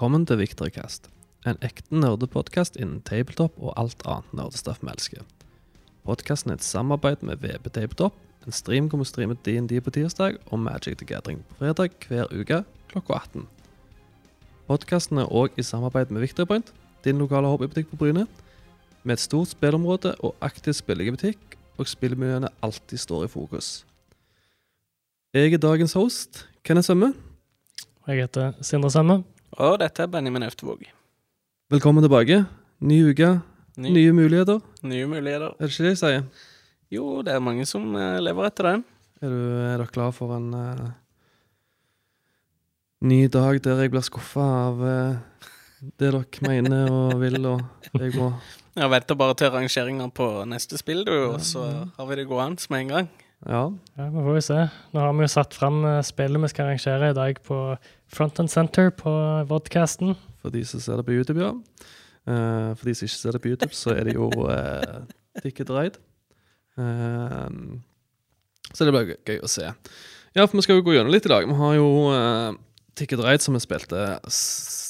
Velkommen til Victorcast, en ekte nerdepodkast innen tabletop og alt annet nerdestoff vi elsker. Podkasten er et samarbeid med VB Tabletop, en stream hvor vi streamer DND på tirsdag og Magic the Gathering på fredag hver uke klokka 18. Podkasten er òg i samarbeid med Victorpoint, din lokale hobbybutikk på Bryne, med et stort spillområde og aktiv spillebutikk, og spillmiljøene alltid står i fokus. Jeg er dagens host, Kenneth Sømme. Jeg heter Sindre Samme. Og dette er Benjamin Øvtevåg. Velkommen tilbake. Ny uke, Ny, nye muligheter. nye muligheter. Er det ikke det jeg sier? Jo, det er mange som eh, lever etter den. Er, du, er dere klar for en uh, ny dag der jeg blir skuffa av uh, det dere mener og vil, og jeg må Ja, venter bare til rangeringa på neste spill, du, og så har vi det gående med en gang. Ja. Ja, vi får jo se. Nå har vi jo satt fram eh, spillet vi skal arrangere i dag på Front and Center på vodcasten. For de som ser det på YouTube, ja. Uh, for de som ikke ser det på YouTube, så er det jo uh, Ticket Ride. Uh, så det blir gøy å se. Ja, for vi skal jo gå gjennom litt i dag. Vi har jo uh, Ticket Ride som vi spilte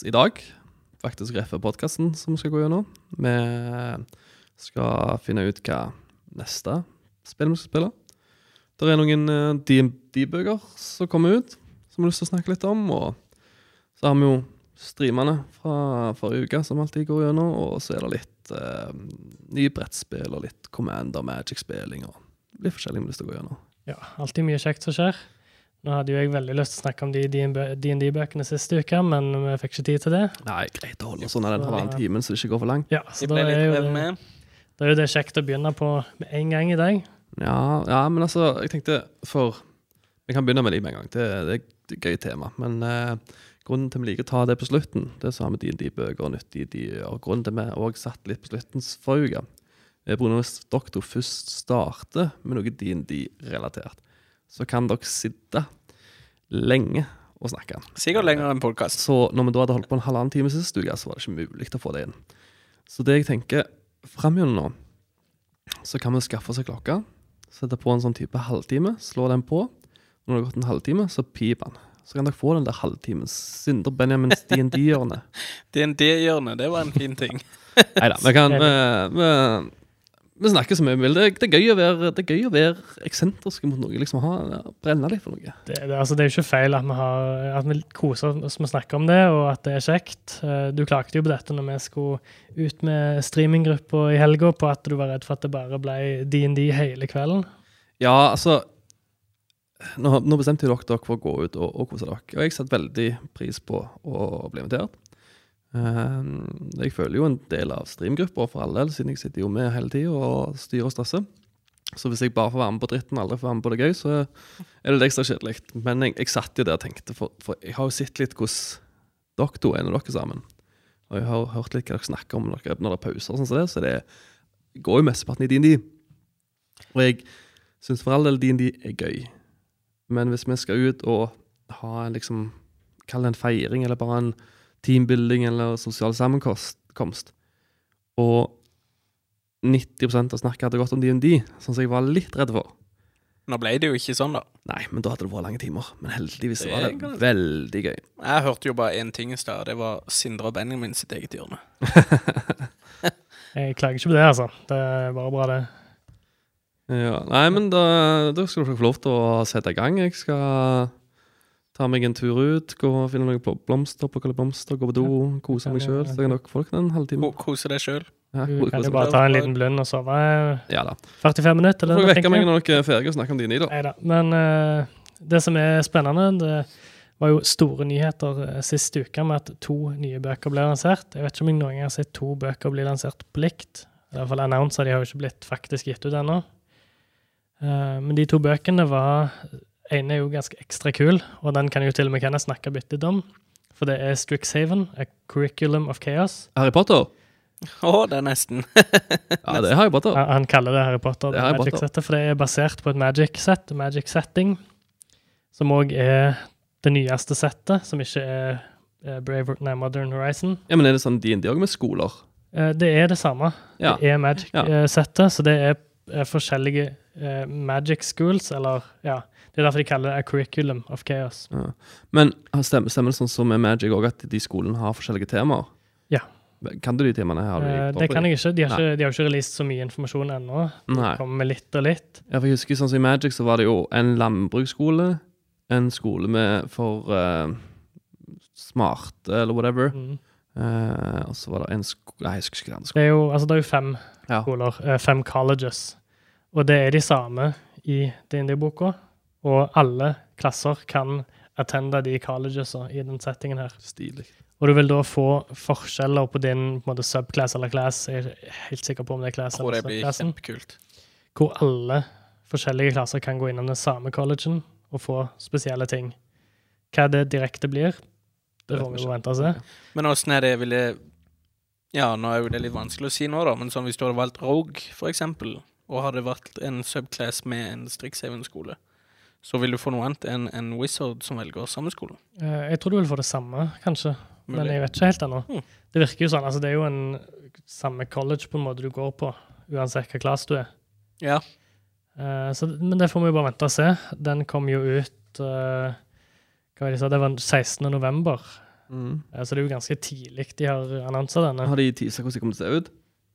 i dag. Faktisk rett før podkasten som vi skal gå gjennom. Vi skal finne ut hva neste spill vi skal spille. Det er noen uh, DMD-bøker som kommer ut, som vi har lyst til å snakke litt om. Og så har vi jo streamene fra forrige uke, som alltid går gjennom. Og så er det litt eh, nye brettspill og litt Commander Magic-spilling og litt forskjellig vi har lyst til å gå gjennom. Ja, alltid mye kjekt som skjer. Nå hadde jo jeg veldig lyst til å snakke om de DND-bøkene siste uke, men vi fikk ikke tid til det. Nei, greit å holde sånn av den halvannen timen, så det ikke går for langt. Ja, så da er jo det, da er jo det kjekt å begynne på med en gang i dag. Ja, ja, men altså, jeg tenkte for Vi kan begynne med de med en gang. Det, det er et gøy tema. Men eh, grunnen til vi liker å ta det på slutten, det sa vi DND-bøker og nyttige de, og grunnen til vi òg satt litt på slutten forrige uke, er av hvis dere først starter med noe DND-relatert, så kan dere sitte lenge og snakke. Sikkert lenger enn podkast. Så når vi da hadde holdt på en halvannen time sist uke, så var det ikke mulig å få det inn. Så det jeg tenker framgjennom nå, så kan vi skaffe oss en klokke, sette på en sånn type halvtime, slå den på. Når det har gått en halvtime, så piper den. Så kan dere få den der halvtimens Synder Benjamins DND-hjørne. DND-hjørne, det var en fin ting. Nei da, vi kan vi, vi, vi snakker så mye vi vil. Det, det, er gøy å være, det er gøy å være eksentriske mot noe. liksom ha, Brenne litt for noe. Det, det, altså, det er jo ikke feil at vi, har, at vi koser oss med å snakke om det, og at det er kjekt. Eh, Du klagde jo på dette når vi skulle ut med streaminggruppa i helga, på at du var redd for at det bare ble DND hele kvelden. Ja, altså Nå, nå bestemte jo dere dere for å gå ut og, og kose dere, og jeg setter veldig pris på å bli invitert. Ehm, jeg føler jo en del av streamgrupper for all del, siden jeg sitter jo med hele tida og styrer og stresser. Så hvis jeg bare får være med på dritten og aldri får være med på det gøy, så er det ekstra kjedelig. Men jeg, jeg satt jo der og tenkte, for, for jeg har jo sett litt hvordan dere to er når dere er sammen. Og jeg har hørt litt hva dere snakker om når, dere, når er pauser, og sånn som det, så det går jo mesteparten i DND. Og jeg syns for all del DND er gøy. Men hvis vi skal ut og ha en liksom Kall det en feiring, eller bare en teambuilding eller sosial sammenkomst, og 90% av snakket hadde gått om DND, sånn som jeg var litt redd for Nå ble det jo ikke sånn, da. Nei, men da hadde det vært lange timer. Men heldigvis Det var det kan- veldig gøy. Jeg hørte jo bare én ting i stad, det var Sindre og Benjamin sitt eget hjørne. Jeg klager ikke på det, altså. Det er bare bra, det. Ja, nei, men da, da skal dere få lov til å sette i gang. Jeg skal ta meg en tur ut, gå og finne noen på blomster, plukke blomster, gå på do, kose meg sjøl. Så kan dere folk den en halvtime. Kose deg sjøl. Ja, Du kan jo bare ta en liten blund og sove eh, Ja da. 45 minutter. Eller får noe, vekke meg når dere er ferdige og snakke om dine, da. Neida. Men uh, det som er spennende, det var jo store nyheter uh, sist uke med at to nye bøker ble lansert. Jeg vet ikke om jeg noen gang har sett to bøker bli lansert på likt. I hvert fall annonser, de har jo ikke blitt faktisk gitt ut ennå. Uh, men de to bøkene var ene er jo ganske ekstra kul, og den kan jo til og med Kenneth snakke bitte litt om. For det er Strixhaven, A Curriculum of Chaos. Harry Potter? Å, det er nesten. Ja, det er Harry Potter. Han, han kaller det Harry Potter, Det det Harry Potter. Magic-settet, for det er basert på et Magic-sett, Magic-setting, som òg er det nyeste settet, som ikke er eh, Brave, nei, Modern Horizon. Ja, men er det sånn DND òg med skoler? Eh, Det er det samme. Ja. Det er Magic-settet, så det er, forskjellige eh, magic schools, eller ja. Det er derfor de kaller det a curriculum of chaos. Ja. Men stemmer, stemmer det sånn som med Magic òg, at de skolene har forskjellige temaer? Ja. Kan du de temaene? Har du Eh, det kan jeg ikke. De har ikke, de har ikke released så mye informasjon ennå. De kommer med litt og litt. Ja, for jeg husker sånn som I Magic så var det jo en landbruksskole, en skole med for uh, smarte, eller whatever. Mm. Uh, og så var det en skole Nei, jeg husker ikke den Det skolen. er jo altså det er jo fem Ja. skoler, fem colleges. Og det er de samme i DND-boka. Og alle klasser kan attende de collegesa i den settingen her. Stilig. Og du vil da få forskjeller på din på måte, subclass eller class. Jeg er helt sikker på om det er class eller subclassen. Hvor alle forskjellige klasser kan gå innom den samme collegen og få spesielle ting. Hva det direkte blir, det får vi jo vente og se. Men åssen er det ville Ja, nå er jo det litt vanskelig å si nå, da, men sånn hvis du hadde valgt Rogue, for eksempel, og hadde vært en subclass med en Strixhaven-skole, så vil du få noe annet enn en Wizard som velger samme skole. Eh, Jeg tror du vil få det samme, kanskje. Men jeg vet ikke helt ennå. Mm. Det virker jo sånn. altså Det er jo en samme college på en måte du går på, uansett hva klasse du er. Ja. Uh, så, men det får vi jo bare vente og se. Den kom jo ut uh, Hva var det de sa? Det var 16. november. Mm. Uh, så det er jo ganske tidlig de har annonsa denne. Har de tisa hvordan det kommer til å se ut?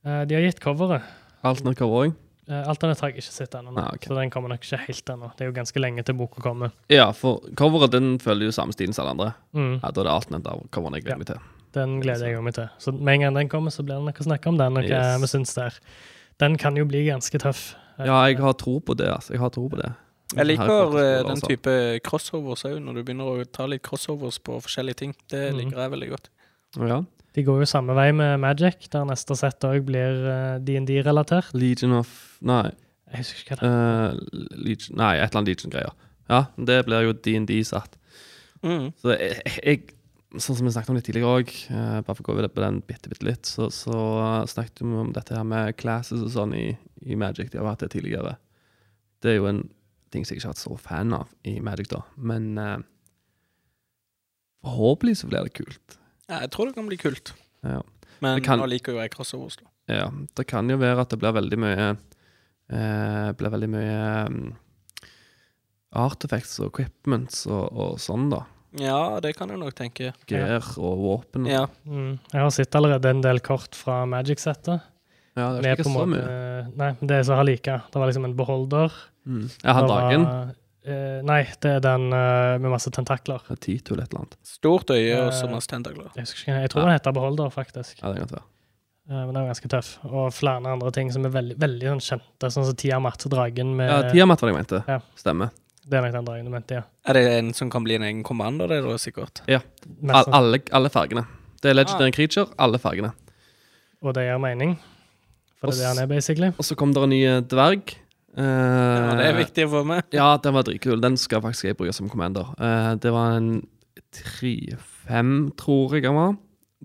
Eh, de har gitt coveret. Alternate cover òg? annet har jeg ikke sett ennå, Ah, okay. så den kommer nok ikke helt ennå. Det er jo ganske lenge til boka kommer. Ja, for coveret den følger jo samme stilen som alle andre. Mm, Ja, Da er det alternate av coveren jeg gleder meg til. den gleder jeg meg til. Så med en gang den kommer, så blir det noe å snakke om den. Og hva Yes. vi syns der. Den kan jo bli ganske tøff. Eh, Ja, jeg har tro på det. altså. Jeg har tro på det. Jeg liker eh, den altså. type crossovers òg, når du begynner å ta litt crossovers på forskjellige ting. Det Mhm. liker jeg veldig godt. Ja. De går jo samme vei med Magic, der neste sett òg blir eh, DND-relatert. Legion of Nei, Jeg husker ikke hva det er. eh, Legion, nei et eller annet Legion-greier. Ja, det blir jo DND satt. Mm. Så jeg, jeg, sånn som vi snakket om litt tidligere òg, bare for å gå over på den bitte, bitte litt, så, så snakket vi om dette her med classes og sånn i, i Magic. De har hatt det tidligere. Det er jo en ting som jeg ikke har vært så fan av i Magic, da. Men uh, forhåpentlig så blir det kult. Ja, jeg tror det kan bli kult. Ja. Men Det kan- nå liker jo jeg crossovers, Oslo. Ja, det kan jo være at det blir veldig mye eh, Blir veldig mye um, artifacts og equipments og, og sånn, da. Ja, det kan jeg nok tenke. Gear og våpen. og- Ja. Mm. Jeg har sett allerede en del kort fra Magic-settet. ja det er ikke så måte mye. Nei, det er så har like. Det var liksom en beholder. Mm. Jeg har dagen. var, eh, nei, det er den uh, med masse tentakler. Tito eller et eller annet. Stort øye og Eh, så masse tentakler. Jeg, ikke, jeg tror Ja. den heter beholder, faktisk. Ja, det kan det være. Eh, men den er ganske tøff. Og flere andre ting som er veldig, veldig sånn kjente, sånn som Tiamat, dragen med Ja, Tiamat var det jeg mente. Ja. Stemmer. Det er nok den dragen du mente, ja. Er det en som kan bli en egen kommando, det da, sikkert? Ja. All, alle, alle fargene. Det er Ah. Legendary Creature, alle fargene. Og det gir mening. For det er det han er, basically. Og så kom det en ny dverg. Eh, Ja, det er viktig å få med. Ja, den var dritkul. Den skal faktisk jeg bruke som commander. Eh, det var en 3-5, tror jeg den var.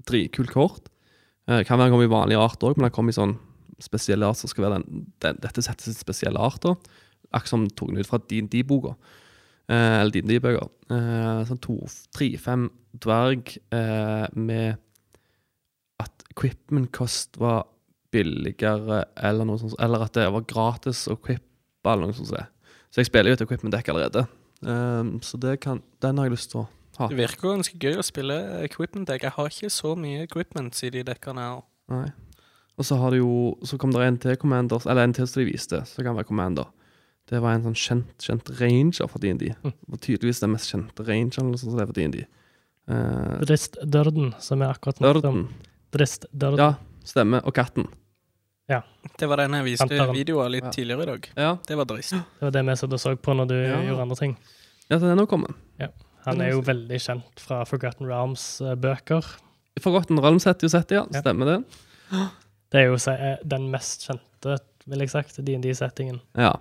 Dritkult kort. Eh, kan være den kommer i vanlig art òg, men den kom i sånn spesielle art som skal være den, den dette setter i spesielle art. da. Akkurat som tok den ut fra DND-boka. Eh, eller DND-bøker. Eh, sånn 3-5 dverg eh, med at equipment cost var billigere, eller noe sånt, eller at det var gratis å quippe, eller noe sånt. Så jeg spiller jo et equipment deck allerede. Um, så det kan, den har jeg lyst til å ha. Det virker ganske gøy å spille equipment deck. Jeg har ikke så mye equipment i de dekkene her. Nei. Og så har det jo Så kom det en til Commanders, eller en til som de viste, som kan være commander. Det var en sånn kjent, kjent ranger for DND. Mm. Tydeligvis den mest kjente rangeren eller sånt som er for DND. Uh, Drist Dørden, som er akkurat snakket om. Drist Dørden. Ja, stemmer. Og katten. Det var den jeg viste Kantaren. videoer litt Ja. tidligere i dag. Ja, Det var drist. Det var det vi satt og så på når du Ja. gjorde andre ting. ja så den er kommet. Han er jo veldig kjent fra Forgotten Realms-bøker. Forgotten Realms heter jo settet, ja. Ja. Stemmer det? Det er jo eh, den mest kjente, vil jeg sagt, DND-settingen. Ja.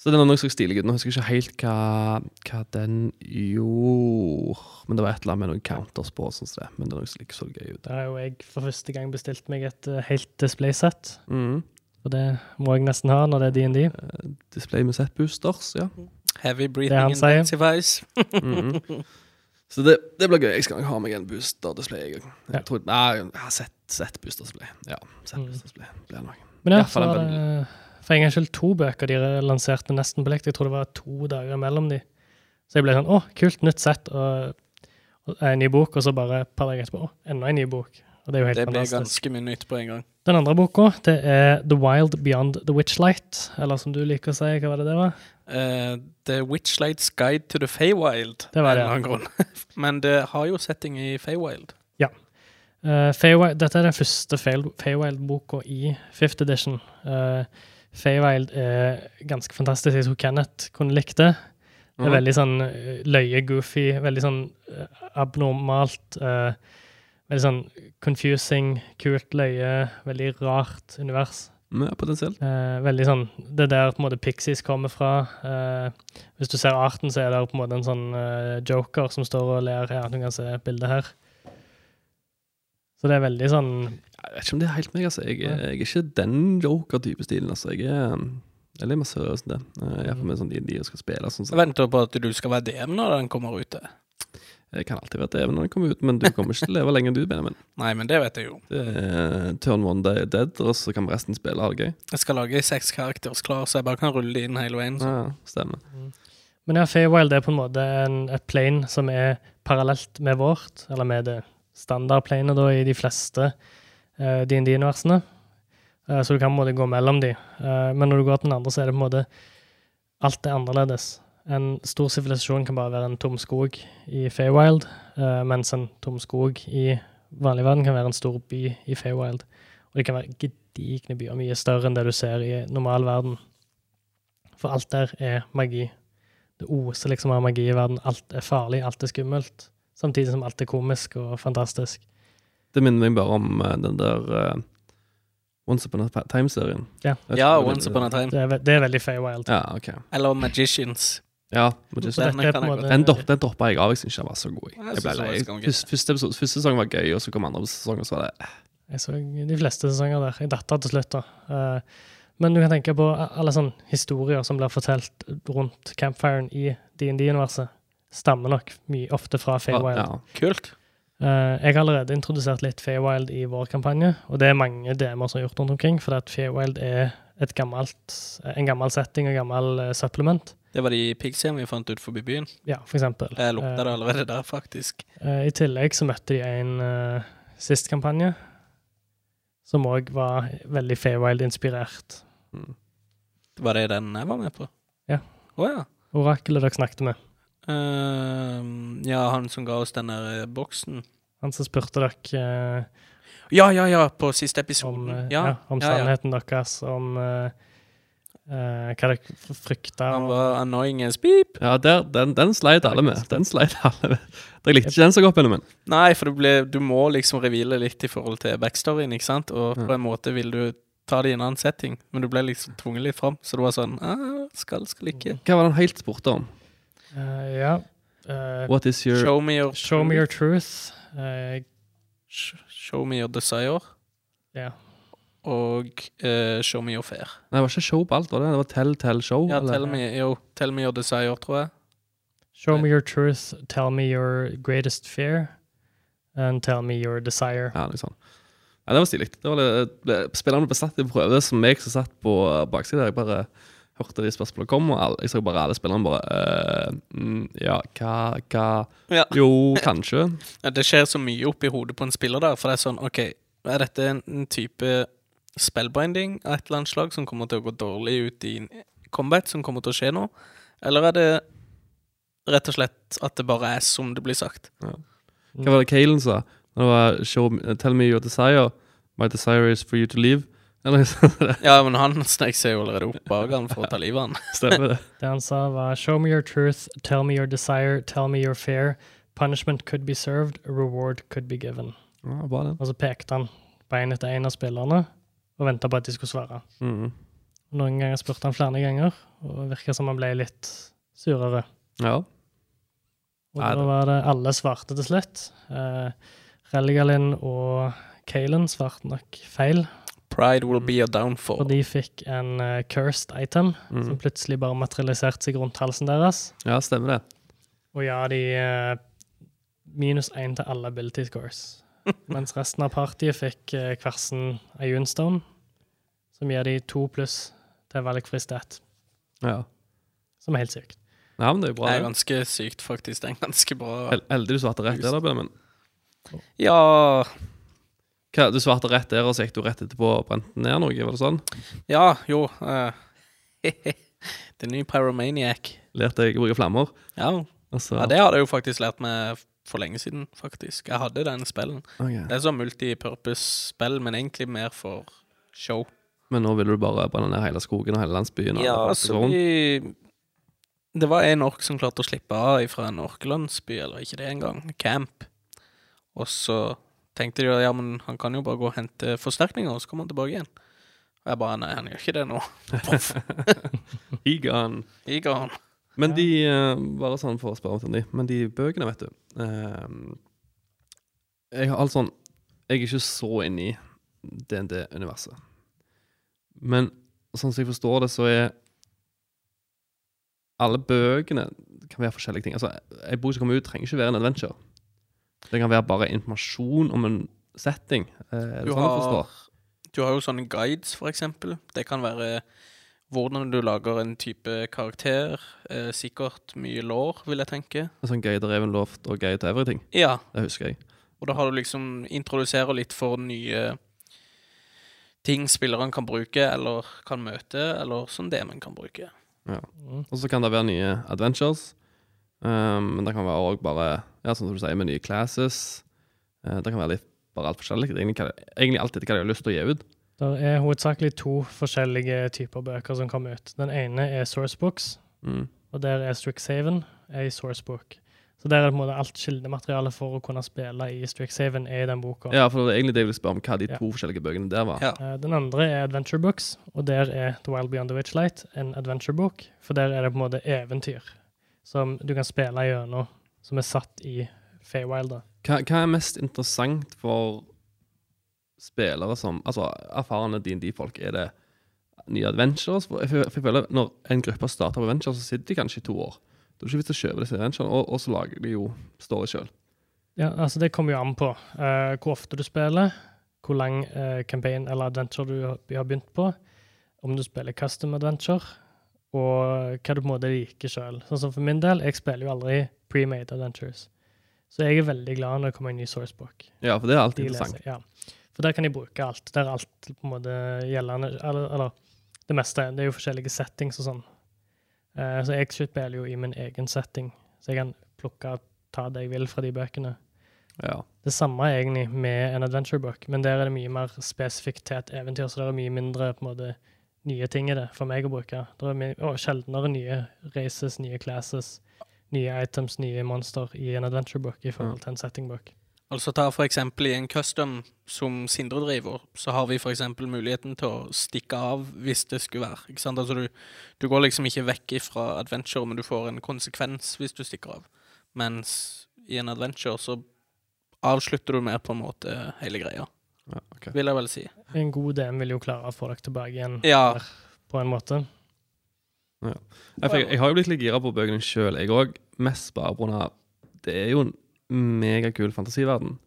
Så den er noe så stilig ut. Nå husker jeg ikke helt hva, hva den gjorde. Men det var et eller annet med noen counters på. Sånn det. Men det er noe som ikke så gøy ut. Der har jo jeg for første gang bestilt meg et uh, helt displaysett. Mm. Og det må jeg nesten ha når det er DND. Uh, Display med set boosters, ja. Heavy breathing intensifies. Mhm. Så det, det blir gøy. Jeg skal ha meg en booster-display. Jeg, Ja. jeg tror, nei, jeg har sett, sett booster-display. Ja, sett Mm. booster-display blir det nok. Men ja, Ja, så var det for en gangs skyld to bøker de lanserte nesten på likt. Jeg tror det var to dager mellom de. Så jeg ble sånn Å, kult, nytt sett og, og en ny bok. Og så bare et par dager etterpå, enda en ny bok. Og det er jo helt Det fantastisk. Det ble ganske mye nytt på en gang. Den andre boka det er The Wild Beyond the Witchlight, eller som du liker å si, hva var det det var? Uh, The Witchlight's Guide to the Feywild. Det var det, en annen grunn. Men det har jo setting i Feywild. Uh, Feywild, dette er den første Fey- Feywild-boka i fifth edition. Uh, Feywild er ganske fantastisk. Jeg tror Kenneth kunne likt det. Det er veldig sånn eh, løye, goofy, veldig sånn eh, abnormalt. Uh, veldig sånn confusing, kult, løye, veldig rart univers. Ja, potensielt. Uh, veldig sånn Det er der på en måte Pixies kommer fra. Uh, hvis du ser arten, så er det på en måte en sånn joker som står og ler. Ja, du kan se bildet her. Så det er veldig sånn Jeg vet ikke om det er helt meg, altså. Jeg, jeg er ikke den joker-type stilen, altså. Jeg er, um, jeg er litt mer seriøs enn det. Jeg Iallfall med sånn de, de skal spille. Sånn, så. venter på at du skal være DM når den kommer ut? Jeg kan alltid være DM når den kommer ut, men du kommer ikke til å leve lenger enn du, Benjamin. Nei, men det vet jeg jo. Det er turn one day dead, og så kan resten spille ha det gøy. Jeg skal lage seks karakterer klar, så jeg bare kan rulle de inn hele veien. Så. Ja, stemmer. Men ja, Feywild er på en måte en, et plane som er parallelt med vårt, eller med det standardplanet da i de fleste uh, DND-universene. Uh, så du kan på en måte gå mellom de. Uh, men når du går til den andre, så er det på en måte Alt er annerledes. En stor sivilisasjon kan bare være en tom skog i Feywild, eh, mens en tom skog i vanlig verden kan være en stor by i Feywild. Og det kan være gedigne byer, mye større enn det du ser i normal verden. For alt der er magi. Det oser liksom av magi i verden. Alt er farlig, alt er skummelt. Samtidig som alt er komisk og fantastisk. Det minner meg bare om uh, den der uh, Once Upon a Time-serien. Ja. Ja, Once Upon a Time. Det er, det er veldig Feywild. Ja, okay. Eller Magicians. Ja, men Den den, dropp, den droppa jeg av. Jeg syns ikke den var så god. Jeg, ble lei. Første, første, episode, første sesong var gøy, og så kom andre sesong, og så var det eh, Jeg så de fleste sesonger der. Jeg datt av til slutt, da. Eh, men du kan tenke på alle sånne historier som blir fortalt rundt campfiren i DND-universet. Stammer nok mye ofte fra Feywild. Ja, Kult. Eh, jeg har allerede introdusert litt Feywild i vår kampanje, og det er mange DM-er som har gjort rundt omkring, for at Feywild er et gammelt, en gammel setting og gammel uh, supplement. Det var de pixiene vi fant ut forbi byen. Ja, for eksempel. Jeg lukta Eh, det allerede der, faktisk. Uh, I tillegg så møtte de en uh, sist kampanje, som òg var veldig Feywild-inspirert. Mm. Var det den jeg var med på? Ja. Å ja. Orakelet dere snakket med. Ehm, ja, han som ga oss den der eh, boksen. Han som spurte dere uh, Ja, ja, ja, på siste om, episode. eh, ja, ja, om ja, ja. sannheten deres, om hva dere frykta. Han var annoying as beep. ja der, den, den sleit alle med. Den sleit alle med. Dere likte ikke den så godt, Benjamin? Nei, for det ble, du må liksom revile litt i forhold til backstoryen, ikke sant? Og på en måte vil du ta det i en annen setting, men du ble liksom tvunget litt fram. Så det var sånn ah, Skal, skal ikke. Hva var det han helt spurte om? Eh, ja. eh, What is your Show me your show me your truth. Eh, Sh- Show me your desire. ja. Og show me your fear. Nei, det var ikke show på alt, var det? Det var tell, tell, show? Ja, tell me, jo, tell me your desire, tror jeg. Show me your truth, tell me your greatest fear, and tell me your desire. Ja, liksom. ja det var stilig. Det var det, det, spillerne ble satt i prøve som jeg som satt på baksida. Jeg bare hørte de spørsmålene kom, og alle, jeg så bare alle spillerne bare eh, mm, Ja, hva, hva Ja. Jo, kanskje. Ja, Det skjer så mye oppi hodet på en spiller der, for det er sånn OK, er dette en, en type spellbinding av et eller annet slag som kommer til å gå dårlig ut i combat, som kommer til å skje nå? Eller er det rett og slett at det bare er som det blir sagt? Hva var det Kalen sa? Det var show, Tell me your desire. My desire is for you to leave. Sånt. Ja, men han snek seg jo allerede opp bak han for å ta livet av han. Stemmer det? Det han sa var Show me your truth, tell me your desire, tell me your fear. Punishment could be served, reward could be given. Ja, bra, den. Og så pekte han på en etter en av spillerne og venta på at de skulle svare. Mm. Noen ganger spurte han flere ganger, og det virka som han ble litt surere. Ja. Og da var det alle svarte til slutt. Uh, Religalin og Kalen svarte nok feil, Pride will be a downfall. og de fikk en uh, cursed item Mm. som plutselig bare materialiserte seg rundt halsen deres. ja, stemmer det. Og ja, de uh, minus én til alle ability scores. Mens resten av partiet fikk uh, kversen Ayunstone, som gir de to pluss til valgfri stat, Ja. som er helt sykt. Ja, men det er jo bra. Det er ganske sykt, faktisk. Det er en ganske bra Hel- Heldig du svarte rett der, da, Benjamin. Ja, Hva, du svarte rett der, og så gikk du rett etterpå og brente ned noe? Var det sånn? ja, jo eh, The ny Pyromaniac. Lærte jeg å bruke flammer? Ja. Altså, ja, det hadde jeg jo faktisk lært meg for lenge siden, faktisk. Jeg hadde den spillen. Okay. Det er sånn multipurpose-spill, men egentlig mer for show. Men nå vil du bare brenne ned hele skogen og hele landsbyen? Ja, altså vi Det var en ork som klarte å slippe av fra en orkelandsby, eller ikke det engang, camp. Og så tenkte de ja, men han kan jo bare gå og hente forsterkninger, og så kommer han tilbake igjen. Og jeg bare nei, han gjør ikke det nå. I Egon. I han. Men de eh, Bare sånn for å spørre om de Men de bøkene, vet du eh, Jeg har alt sånn Jeg er ikke så inne i DND-universet. Men sånn som jeg forstår det, så er alle bøkene kan være forskjellige ting. Altså, Ei bok som kommer ut, trenger ikke være en adventure. Det kan være bare informasjon om en setting. Er det Du sånn jeg har, forstår? du har jo sånne guides, for eksempel. Det kan være hvordan du lager en type karakter. Eh, sikkert mye lår, vil jeg tenke. Sånn Guide Ravenloft og Guide to Everything. Ja, Det husker jeg. Og da har du liksom introduserer litt for nye ting spilleren kan bruke, eller kan møte, eller som DM-en kan bruke. Ja. Mm. Og så kan det være nye adventures. Um, men det kan være også bare Ja, sånn som du sier, med nye classes. Uh, det kan være litt bare alt forskjellig. Det Egentlig, hva det- egentlig alltid hva de har lyst til å gi ut. Det er hovedsakelig to forskjellige typer bøker som kommer ut. Den ene er sourcebooks, Mm. og der er Strixhaven ei sourcebook. Så der er det på en måte alt kildematerialet for å kunne spille i Strixhaven er i den boka. Ja, for det er egentlig det jeg vil spørre om, hva de Ja. to forskjellige bøkene der var. Ja. Eh, Den andre er Adventure Books, og der er The Wild Beyond the Witchlight en adventure-bok. For der er det på en måte eventyr som du kan spille gjennom, som er satt i Feywild. da. Hva, hva er mest interessant for spillere som Altså erfarne DND-folk? Er det nye adventures? For jeg, for jeg føler Når en gruppe starter på adventure, så sitter de kanskje i to år. Det er ikke vits å kjøpe disse adventurene, og, og så lager de jo story sjøl. Ja, altså Det kommer jo an på uh, hvor ofte du spiller, hvor lang uh, campaign eller adventure du har begynt på, om du spiller custom adventure, og hva du på en måte liker sjøl. Sånn som for min del, jeg spiller jo aldri pre-made adventures. Så jeg er veldig glad når det kommer en ny sourcebook. Ja, for det er alltid De interessant. ja. For der kan de bruke alt. Der er alt på en måte gjeldende Eller, eller det meste. Det er jo forskjellige settings og sånn. Uh, så jeg spiller jo i min egen setting, så jeg kan plukke og ta det jeg vil fra de bøkene. Ja. Det samme er egentlig med en adventure book, men der er det mye mer spesifikt til et eventyr, så det er mye mindre på en måte nye ting i det for meg å bruke. Det er mye, å, sjeldnere nye races, nye classes, nye items, nye monster i en adventure book i forhold til en setting book. Altså ta for eksempel i en custom som Sindre driver, så har vi for eksempel muligheten til å stikke av hvis det skulle være. Ikke sant? Altså du, du går liksom ikke vekk fra adventure, men du får en konsekvens hvis du stikker av. Mens i en adventure så avslutter du mer på en måte hele greia, ja okay. vil jeg vel si. En god DM vil jo klare å få dere tilbake igjen Ja, der, på en måte. Ja, Jeg, jeg, jeg har jo blitt litt gira på bøkene sjøl, jeg òg. Mest bare pga. Det er jo en megakul fantasiverden.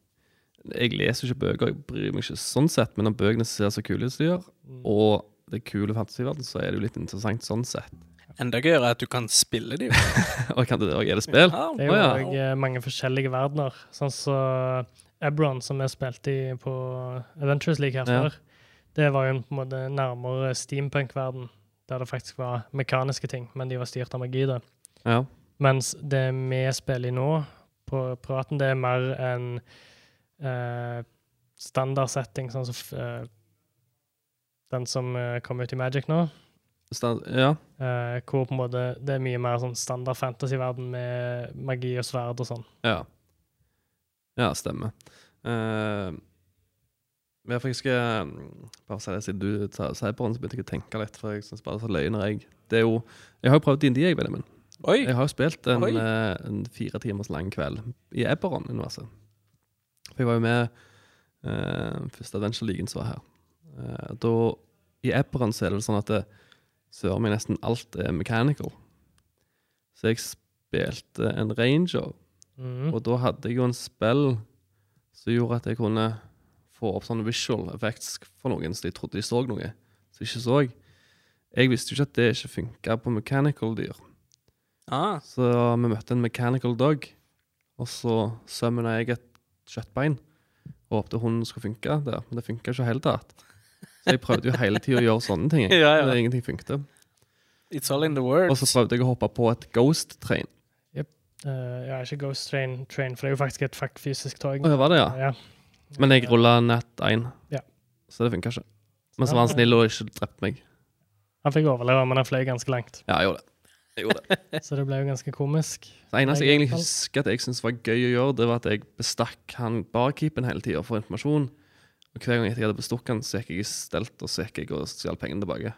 Jeg leser ikke bøker, jeg bryr meg ikke sånn sett, men når bøkene ser så kule ut som de gjør, Mm. og det er kule fantasiverden, så er det jo litt interessant sånn sett. enda gøyere er at du kan spille dem. Og kan det òg er det spill? Ja, Det er jo ja. eh, mange forskjellige verdener. Sånn som Ebron, som vi spilte i på Adventures League her Ja. før, det var jo på en måte nærmere steampunk-verden, der det faktisk var mekaniske ting, men de var styrt av magi. da. Ja. Mens det vi spiller i nå, på privaten, det er mer en eh, standardsetting, sånn som eh, den som eh, kom ut i Magic nå. Stand, ja. eh, hvor på en måte det er mye mer sånn standard fantasy-verden med magi og sverd og sånn. Ja. Ja, stemmer. Uh, men for jeg skal mm, bare si det siden du sier på den, så begynte jeg å tenke litt, for jeg syns bare så løgner jeg Det er jo Jeg har jo prøvd D&D, jeg, Benjamin. Oi! Jeg har jo spilt en, eh, en fire timers lang kveld i Eberron-universet. For jeg var jo med uh, første Adventure League som var her. Uh, da, I Eberron så er det sånn at det, søren meg nesten alt er mechanical. Så jeg spilte en ranger, Mhm. og da hadde jeg jo en spill som gjorde at jeg kunne få opp sånne visual effects for noen, så de trodde de så noe, som de ikke så. Jeg visste jo ikke at det ikke funka på mechanical dyr. Ah, Så vi møtte en mechanical dog, og så sømmena jeg et kjøttbein. Og håpte hunden skulle funke der, men det funka ikke i det tatt. Så jeg prøvde jo hele tida å gjøre sånne ting. Ja, ja. Men Ingenting funket. it's all in the Og så prøvde jeg å hoppe på et ghost train. Eh, ja, ikke Ghost Train, train, for det er jo faktisk et fakt fysisk tog. Oh, ja, var det, ja? Ja. Men jeg rulla nett 1, Ja. så det funka ikke. Men så var han snill og ikke drepte meg. Han fikk overleve, men han fløy ganske langt. Ja, jeg gjorde det. Jeg gjorde det. Så det ble jo ganske komisk. Det eneste jeg Jeg egentlig husker at jeg syntes var gøy å gjøre, det var at jeg bestakk han barkeeperen hele tida for informasjon. Og hver gang jeg hadde bestukket han, så gikk jeg i stelt og så gikk jeg og stjal pengene tilbake.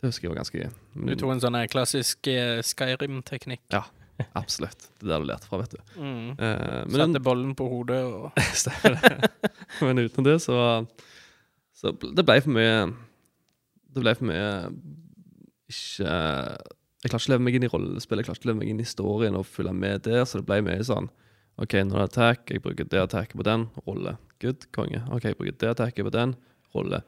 Det husker jeg var ganske gøy. Du tok en sånn klassisk eh, Skyrim-teknikk. Absolutt. Det er der du lærte fra, vet du. Mm. Eh, Sette bollen på hodet og Stemmer det. Men utenom det, så Så det ble for mye Det ble for mye Ikke Jeg klarte ikke å leve meg inn i rollespill, jeg klarte ikke å leve meg inn i historien og følge med der, så det ble mye sånn OK, nå er det attack, jeg bruker det attacket på den, rolle. Good, konge. OK, jeg bruker det attacket på den, rolle.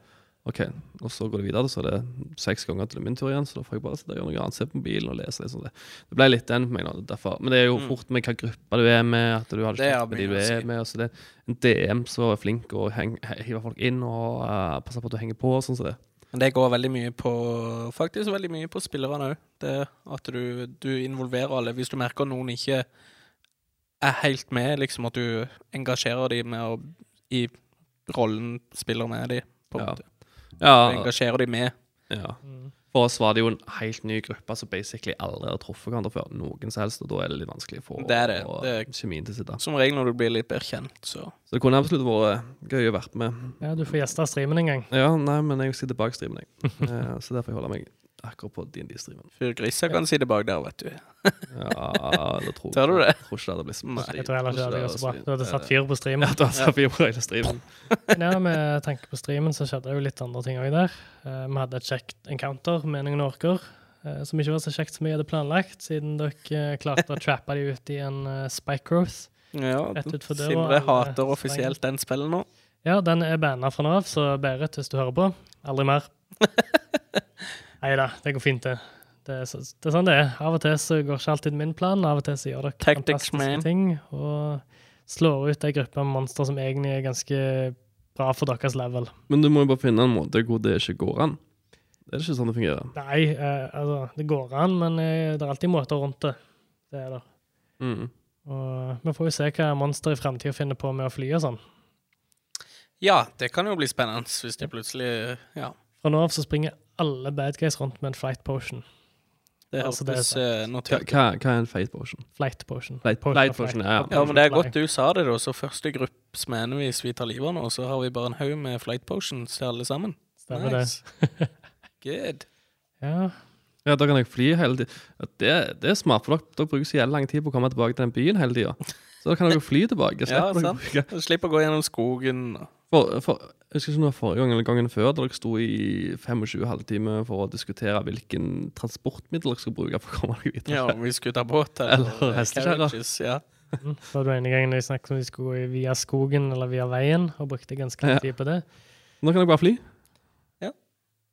OK, og så går det videre, så er det seks ganger til min tur igjen, så da får jeg bare sitte og gjøre noe annet, se på mobilen og lese sånn. Det Det ble litt den meg nå, derfor. Men det er jo Mm. fort med hva gruppe du er med, at du har det kjekt med de du er med. Og så det er en DM som er flink å hiver hive folk inn og uh, passe på at du henger på og sånn som det. Men det går veldig mye på Faktisk veldig mye på spillerne òg. Det at du, du involverer alle. Hvis du merker noen ikke er helt med, liksom at du engasjerer dem med å i rollen spiller med dem, på en Ja. måte. Ja, engasjerer dem med. ja. Mm. For oss var det jo en helt ny gruppe som basically aldri har truffet hverandre før. Noen som helst, og da er det litt vanskelig å få Det er det. og Det er- kjemien til å sitte. Som regel når du blir litt bedre kjent, så Så det kunne absolutt vært gøy å være med. Ja, du får gjeste streamen en gang. Ja, nei, men jeg sitter bak streamen, jeg. Eh, så derfor holder jeg meg akkurat på DND-streamen. Fyr griser kan sitte bak der, vet du. Ja, det tror Tør du det? Jeg tror ikke det hadde blitt så Nei, Jeg tror heller ikke det hadde så bra. Du hadde satt fyr på streamen. Ja, du hadde satt fyr på hele streamen. Ja, med tanke på streamen så skjedde det jo litt andre ting òg der. Eh, vi hadde et kjekt encounter med noen orker, eh, som ikke var så kjekt som vi hadde planlagt, siden dere eh, klarte å trappe de ut i en uh, spike growth. Ja, Rett utfor døra, Sindre hater offisielt den spillet nå. Ja, den er banna fra nå av, så Berit, hvis du hører på, aldri mer. Nei da, det går fint, det. Det er, så, det er sånn det er. Av og til så går ikke alltid min plan, av og til så gjør dere Tactics, man. fantastiske ting og slår ut ei gruppe monstre som egentlig er ganske bra for deres level. Men du må jo bare finne en måte hvor det ikke går an. Det er ikke sånn det fungerer. Nei, eh, altså, det går an, men eh, det er alltid måter rundt det. Det er det. Mm. Og vi får jo se hva monster i framtida finner på med å fly og sånn. Ja, det kan jo bli spennende hvis de plutselig Ja. Fra nå av så springer alle bad guys rundt med en flight potion. Det Altså, det er eh, Hva, hva, hva er en flight potion? Flight potion. Flight- Potion flight potion, ja, ja. Ja, men det er godt du sa det, da. Så første gruppe smenevis vi tar livet av nå, så har vi bare en haug med flight potions til alle sammen. Stemmer det. Good. Ja, Ja, da kan jeg fly hele tiden. Det, det er smart, for dere, dere bruker så jævlig lang tid på å komme tilbake til den byen hele tida. Så da kan dere fly tilbake. Ja, slipper dere sant. Du å gå gjennom skogen. og- For, for, jeg husker ikke om det var forrige gang eller gangen før, da dere sto i 25 halvtimer for å diskutere hvilken transportmiddel dere skulle bruke for å komme dere videre. Ja, om vi skulle ta båt Eller eh, hestekjerre. Ja. mm. Så var det ene gangen jeg snakket om vi skulle gå via skogen eller via veien, og brukte ganske lang Ja. tid på det. Nå kan dere bare fly.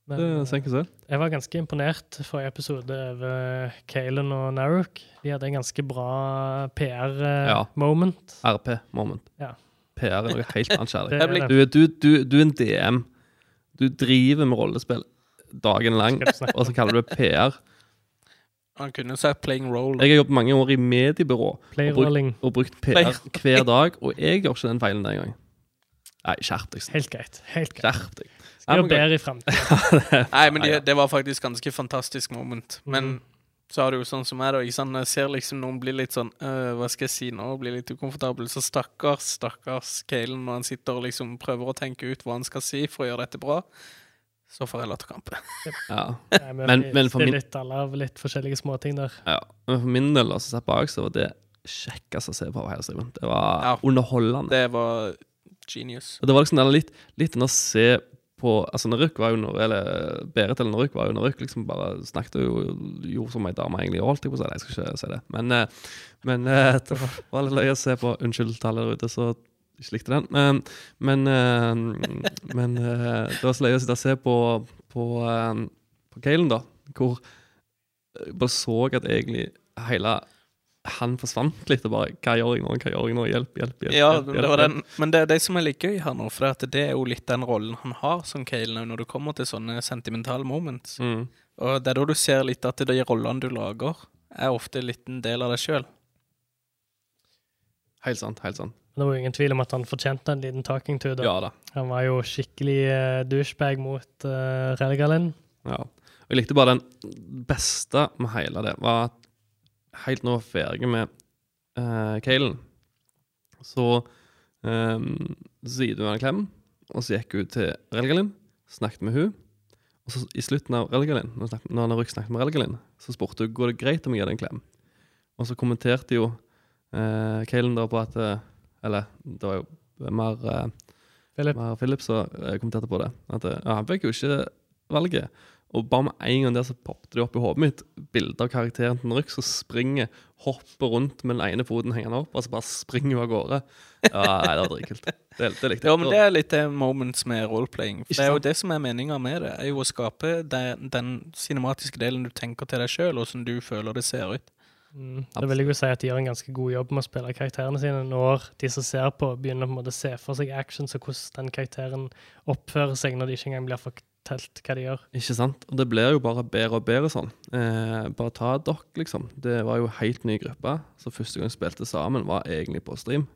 Men Det eh, senker seg. jeg var ganske imponert forrige episode over Kalen og Naruk. De hadde en ganske bra PR-moment. RP-moment. Ja. PR er noe helt annet, det. Du, du, du, du er en DM. Du driver med rollespill dagen lang, og så kaller du det PR. Han kunne sagt 'playing role'. Jeg har jobbet mange år i mediebyrå Playrolling. og brukt PR hver dag, og jeg gjør ikke den feilen den gang. Nei, skjerp deg. Helt greit. Helt greit. Skjerp deg. Skal gjøre bedre i fremtiden. Nei, men det, det var faktisk ganske fantastisk moment. Men Mhm. Så har du jo sånn som meg, da. Ikke sant? Når jeg ser liksom noen bli litt sånn øh, Hva skal jeg si nå? Blir litt ukomfortabel. Så stakkars, stakkars Kalen når han sitter og liksom prøver å tenke ut hva han skal si for å gjøre dette bra. Så får jeg latterkrampe. Ja. Nei, men, Men- for min- litt alle av litt forskjellige småting der. ja. Men for min del, altså, sett bak, så var det kjekkest å se på hele streamen. Det var Ja. underholdende. Det var genius. Og det var liksom litt, litt å se på Altså Naruk var jo når, Eller Berit eller Naruk var jo Naruk liksom bare snakket jo gjorde som ei dame egentlig holdt jeg på å si. Jeg skal ikke si det. Men, eh, men eh, det var- litt løye å se på. Unnskyld til alle der ute så ikke likte den. Men, men, eh, men eh, det var så løye å sitte og se på, eh, på på Kalen, da, hvor jeg bare så at egentlig hele han forsvant litt, og bare Hva gjør jeg nå? Hva gjør jeg nå? Hjelp, hjelp, hjelp. Ja, hjelp, det hjelp, den, men det er det som er litt gøy her nå, for at det er jo litt den rollen han har som Kale når det kommer til sånne sentimentale moments. Mm. Og det er da du ser litt at de rollene du lager, er ofte litt en del av deg sjøl. Helt sant. helt sant. Det var jo ingen tvil om at han fortjente en liten talking to. Da. Ja da. Han var jo skikkelig uh, douchebag mot uh, Relgalin. Ja. Og jeg likte bare den beste med hele det, var at helt nå var ferdig med uh, Kalen, så um, så gitt hun en klem, og så gikk hun til Relgalin, snakket med hun, og så i slutten av Relgalin, når, når Naruk snakket med Relgalin, så spurte hun går det greit om jeg gir deg en klem. Og så kommenterte jo uh, Kalen da på at Eller det var jo mer uh, Philip. mer Philip som kommenterte på det. At ja, han fikk jo ikke valget. Og bare med en gang der så poppet det opp i hodet mitt bilde av karakteren til Naruk som springer, hopper rundt med den ene foten hengende opp, og så bare springer hun av gårde. Ja, nei, det var dritkult. Det, det likte jeg. Ja, men det er litt det moments med roleplaying. For det er jo det som er meninga med det, er jo å skape den, den cinematiske delen du tenker til deg sjøl, og som du føler det ser ut. Mm. Det vil jeg jo si at de gjør en ganske god jobb med å spille karakterene sine når de som ser på, begynner på en måte å se for seg actions og hvordan den karakteren oppfører seg når de ikke engang blir fortalt hva de gjør. Ikke sant? Og det blir jo bare bedre og bedre sånn. Eh, bare ta dere, liksom. Det var jo helt ny gruppe, så første gang vi spilte sammen, var egentlig på stream.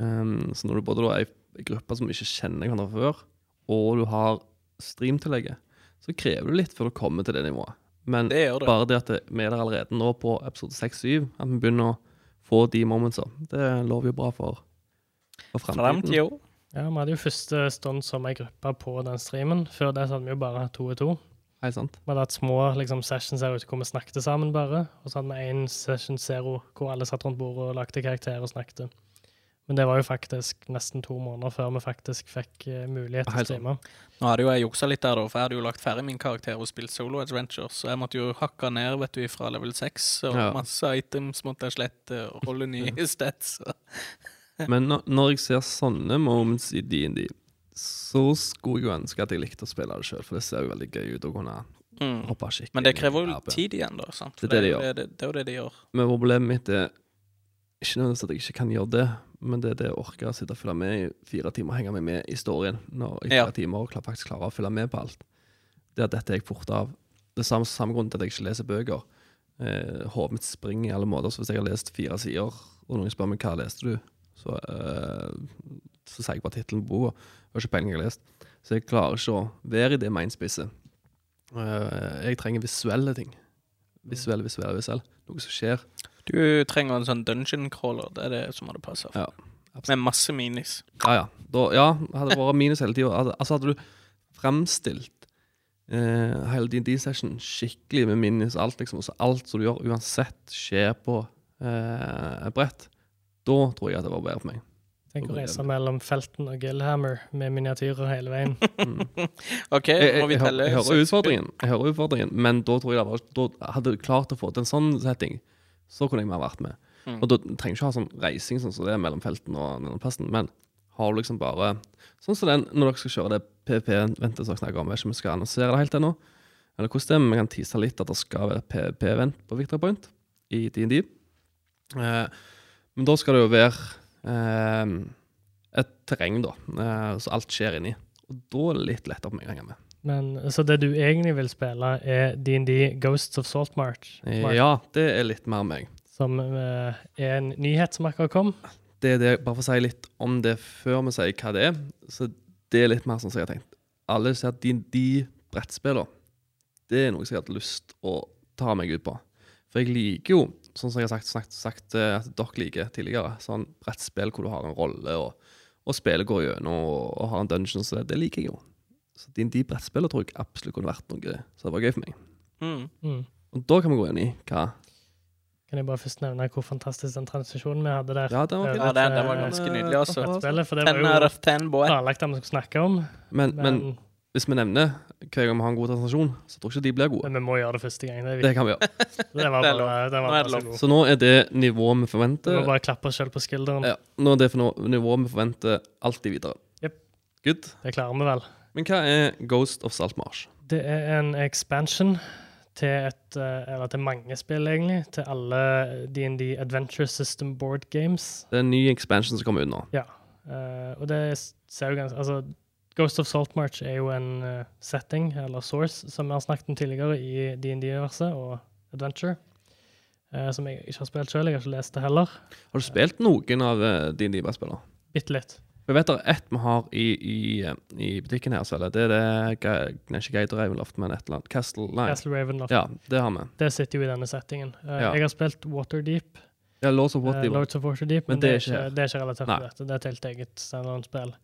Um, så når du både er ei gruppe som ikke kjenner hverandre fra før, og du har streamtillegget, så krever du litt før du kommer til det nivået. Men Det gjør det. bare det at vi er der allerede nå på episode 6-7, at vi begynner å få de momentsa, det lover jo bra for, for fremtiden. Ja, Vi hadde jo første stund som ei gruppe på den streamen. Før det så hadde vi jo bare hatt to og to. Hei, sant? Vi hadde hatt små liksom, sessions her ute hvor vi snakket sammen bare. Og så hadde vi én session zero hvor alle satt rundt bordet og lagde karakterer og snakket. Men det var jo faktisk nesten to måneder før vi faktisk fikk uh, mulighet til å streame. Nå hadde jo jeg juksa litt der, da, for jeg hadde jo lagt ferdig min karakter og spilt solo adventures, så jeg måtte jo hakke ned vet du, fra level 6, og Ja. masse items måtte jeg slette, og holde nye stats. Men når, når jeg ser sånne moments i D&D, så skulle jeg jo ønske at jeg likte å spille det sjøl, for det ser jo veldig gøy ut å kunne Mm. hoppe skikkelig Men det krever jo tid igjen, da. sant? Det er det det jo det, det er jo det de gjør. Men problemet mitt er ikke nødvendigvis at jeg ikke kan gjøre det, men det er det å orke å sitte og følge med i fire timer, og henge meg med i storyen når i Ja. timer og faktisk klarer å følge med på alt. Det at dette er jeg fort av. Det er samme, samme grunn til at jeg ikke leser bøker. Eh, Hodet mitt springer i alle måter, så hvis jeg har lest fire sider, og noen spør meg hva leste du, så, uh, så sier jeg bare tittelen på boka. Har ikke peiling jeg har lest. Så jeg klarer ikke å være i det mainspisset. Uh, jeg trenger visuelle ting. Visuelle, visuelle, visuelle. Noe som skjer. Du trenger en sånn dungeon crawler, det er det som hadde passa. Ja, Med masse minis. Ja, ja. Da, ja, hadde det vært minus hele tida. Altså, hadde du fremstilt uh, hele din D-session skikkelig med minis alt, liksom, så alt som du gjør, uansett skjer på uh, et brett, da tror jeg at det var bedre for meg. Tenk å reise mellom Felton og Gillhammer med miniatyrer hele veien. Mm. OK, må vi jeg, jeg, telle? jeg hører utfordringen, jeg hører utfordringen, men da tror jeg det var, da hadde du klart å få til en sånn setting, så kunne jeg mer vært med. Mm. Og da trenger ikke ha sånn reising sånn som det er mellom felten og den plassen, men har du liksom bare Sånn som den når dere skal kjøre det PVP-ventet som jeg snakker om, jeg vet ikke om vi skal annonsere det helt ennå, eller hvordan det er, men vi kan tise litt at det skal være PVP-vent på Victor Point i DND. Eh, men da skal det jo være eh, et terreng, da, eh, så alt skjer inni. Og da er det litt lettere å henge med. Men, så det du egentlig vil spille, er DND Ghosts of Salt March. March Ja, det er litt mer meg. Som eh, er en nyhet som akkurat kom. det er det, bare for å si litt om det før vi sier hva det er, så det er litt mer sånn som jeg har tenkt. Alle sier at de, de brettspillene, det er noe jeg har hatt lyst å ta meg ut på. For jeg liker jo, sånn som jeg har sagt, sagt, sagt eh, at dere liker tidligere, sånn brettspill hvor du har en rolle, og, og spillet går gjennom, og, og har en dungeon, så det, det liker jeg jo. Så de, de brettspillene tror jeg absolutt kunne vært noe så det var gøy for meg. Mm. Mm. Og da kan vi gå inn i hva Kan jeg bare først nevne hvor fantastisk den transisjonen vi hadde der. Ja, den var. Ja, den, den var Eh, ganske nydelig, også. brettspillet, for det var jo planlagt at vi skulle snakke om. Men, Men, men hvis vi nevner hver gang vi har en god transaksjon, så tror jeg ikke de blir gode. men vi må gjøre det første gang. Det Det kan vi gjøre. Det var bare, det var bare så Så nå er det nivået vi forventer. Vi må bare klappe oss selv på skulderen. Ja, nå er det for nivået vi forventer alltid videre. Jep. Good. Det klarer vi vel. Men hva er Ghost of Saltmarsh? Det er en expansion til et eh, Eller til mange spill, egentlig. Til alle DND Adventure System Board Games. Det er en ny expansion som kommer ut nå. Ja. og det ser jo ganske Altså, Ghost of Saltmarch er jo en eh, setting, eller source, som vi har snakket om tidligere i DND-universet og Adventure. eh, som jeg ikke har spilt sjøl. Jeg har ikke lest det heller. Har du spilt noen av uh, dine spillene Bitte litt. Jeg vet det er ett vi har i, i, eh, i butikken her, er det er det Nei, ikke Gate Ravenloft, men et eller annet. Castle Line. Castle Ravenloft. Ja, det har vi. Det sitter jo i denne settingen. Uh, Ja. Jeg har spilt Waterdeep. Ja, Lords of Waterdeep. Waterdeep. Lords of Waterdeep, men, Men det, er ikke, det er ikke relatert Nei. til dette. Det er et helt eget standalone-spill.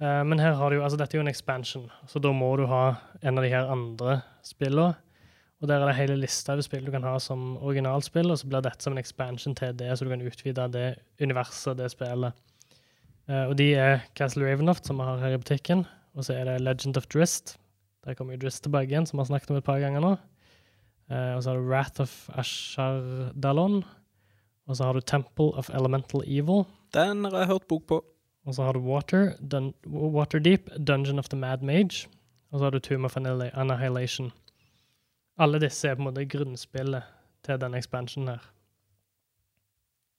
Eh, men her har du altså dette er jo en expansion, så da må du ha en av de her andre spillene. Og der er det hele lista over spill du kan ha som originalspill, og så blir dette som en expansion til det, så du kan utvide det universet, det spillet. Uh, og de er Castle Ravenloft, som vi har her i butikken, og så er det Legend of Drist. Der kommer jo Drist tilbake igjen, som vi har snakket om et par ganger nå. Uh, og så har du Wrath of Ashardalon. Og så har du Temple of Elemental Evil. Den har jeg hørt bok på. Og så har du Water, Dun Waterdeep, Dungeon of the Mad Mage. Og så har du Tomb of Annihilation. Alle disse er på en måte grunnspillet til denne expansionen her.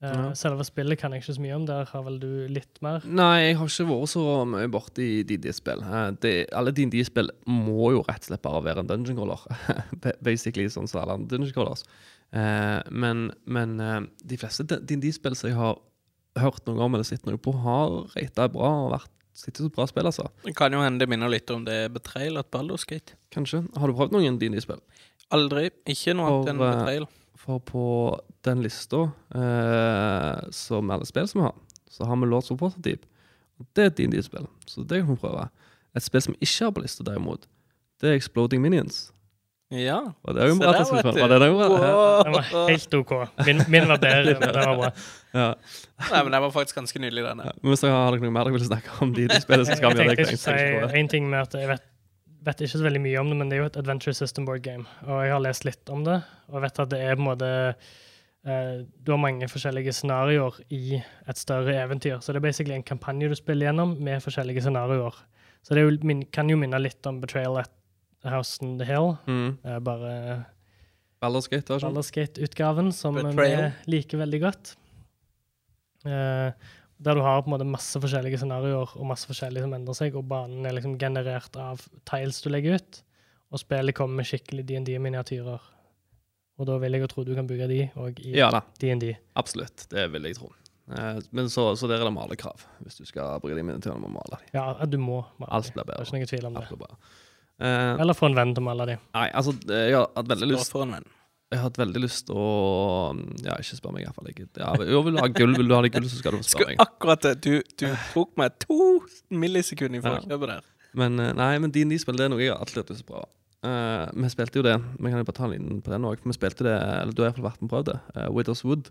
Eh, Ja. Selve spillet kan jeg ikke så mye om. Der har vel du litt mer? Nei, jeg har ikke vært så mye borti DD-spill. Eh, Alle DD-spill må jo rett og slett bare være en dungeon crawler. Basically sånn som alle andre dungeon crawlers. Eh, men men de fleste DD-spill som jeg har hørt noe om eller sett noe på, har rata bra og vært sitter så bra spill, altså. Det kan jo hende det minner litt om det Betrail at baller og skate Kanskje. Har du prøvd noen DD-spill? Aldri. Ikke noe annet enn eh, Betrail. For på den lista, eh, som alle spill som vi har, så har vi Lords of Waterdeep. Det er et DD-spill, så det kan vi prøve. Et spill som ikke har på lista, derimot, det er Exploding Minions. Ja. Var det òg en bra du. Var det det jo? Ja. Den var helt OK. Min, min var bedre, men den var bra. Ja. Nei, men den var faktisk ganske nydelig, denne. Ja. Men hvis dere har dere noe mer dere vil snakke om de, DD-spillet, så skal vi jeg gjøre det. tenkte jeg skulle si en ting med at jeg vet, vet ikke så veldig mye om det, men det er jo et adventure system board game. Og jeg har lest litt om det, og vet at det er på en måte Uh, Du har mange forskjellige scenarioer i et større eventyr. Så det er basically en kampanje du spiller gjennom med forskjellige scenarioer. Så det er jo, min, kan jo minne litt om Betrayal at House on the Hill. Mm. eh, det er bare Ballerskate-utgaven, som vi liker veldig godt. Eh, der du har på en måte masse forskjellige scenarioer og masse forskjellige som endrer seg, og banen er liksom generert av tiles du legger ut, og spillet kommer med skikkelig DND-miniatyrer. Og da vil jeg jo tro du kan bygge de òg i Ja DND. absolutt. Det vil jeg tro. Eh, Men så, så der er det malekrav. Hvis du skal bruke de miniatyrene, må male dem. Ja, du må. male Alt blir bedre. Det er ikke noe tvil om det. Eh, Eller få en venn til å male de. nei, altså, jeg har hatt veldig lyst for en venn. Jeg har hatt veldig lyst til å Ja, ikke spør meg i hvert fall. ikke ja, jo, vil du ha gull, vil du ha det gull, så skal du spørre meg. akkurat det. Du, du tok meg to millisekunder for Ja. kjøpet der. Men eh, nei, men din spill det er noe jeg har alltid hatt lyst til å prøve. Uh, vi spilte jo det. Vi kan jo bare ta en liten på den òg. Vi spilte det, eller du har iallfall vært med og prøvd det. Uh, Widows Wood.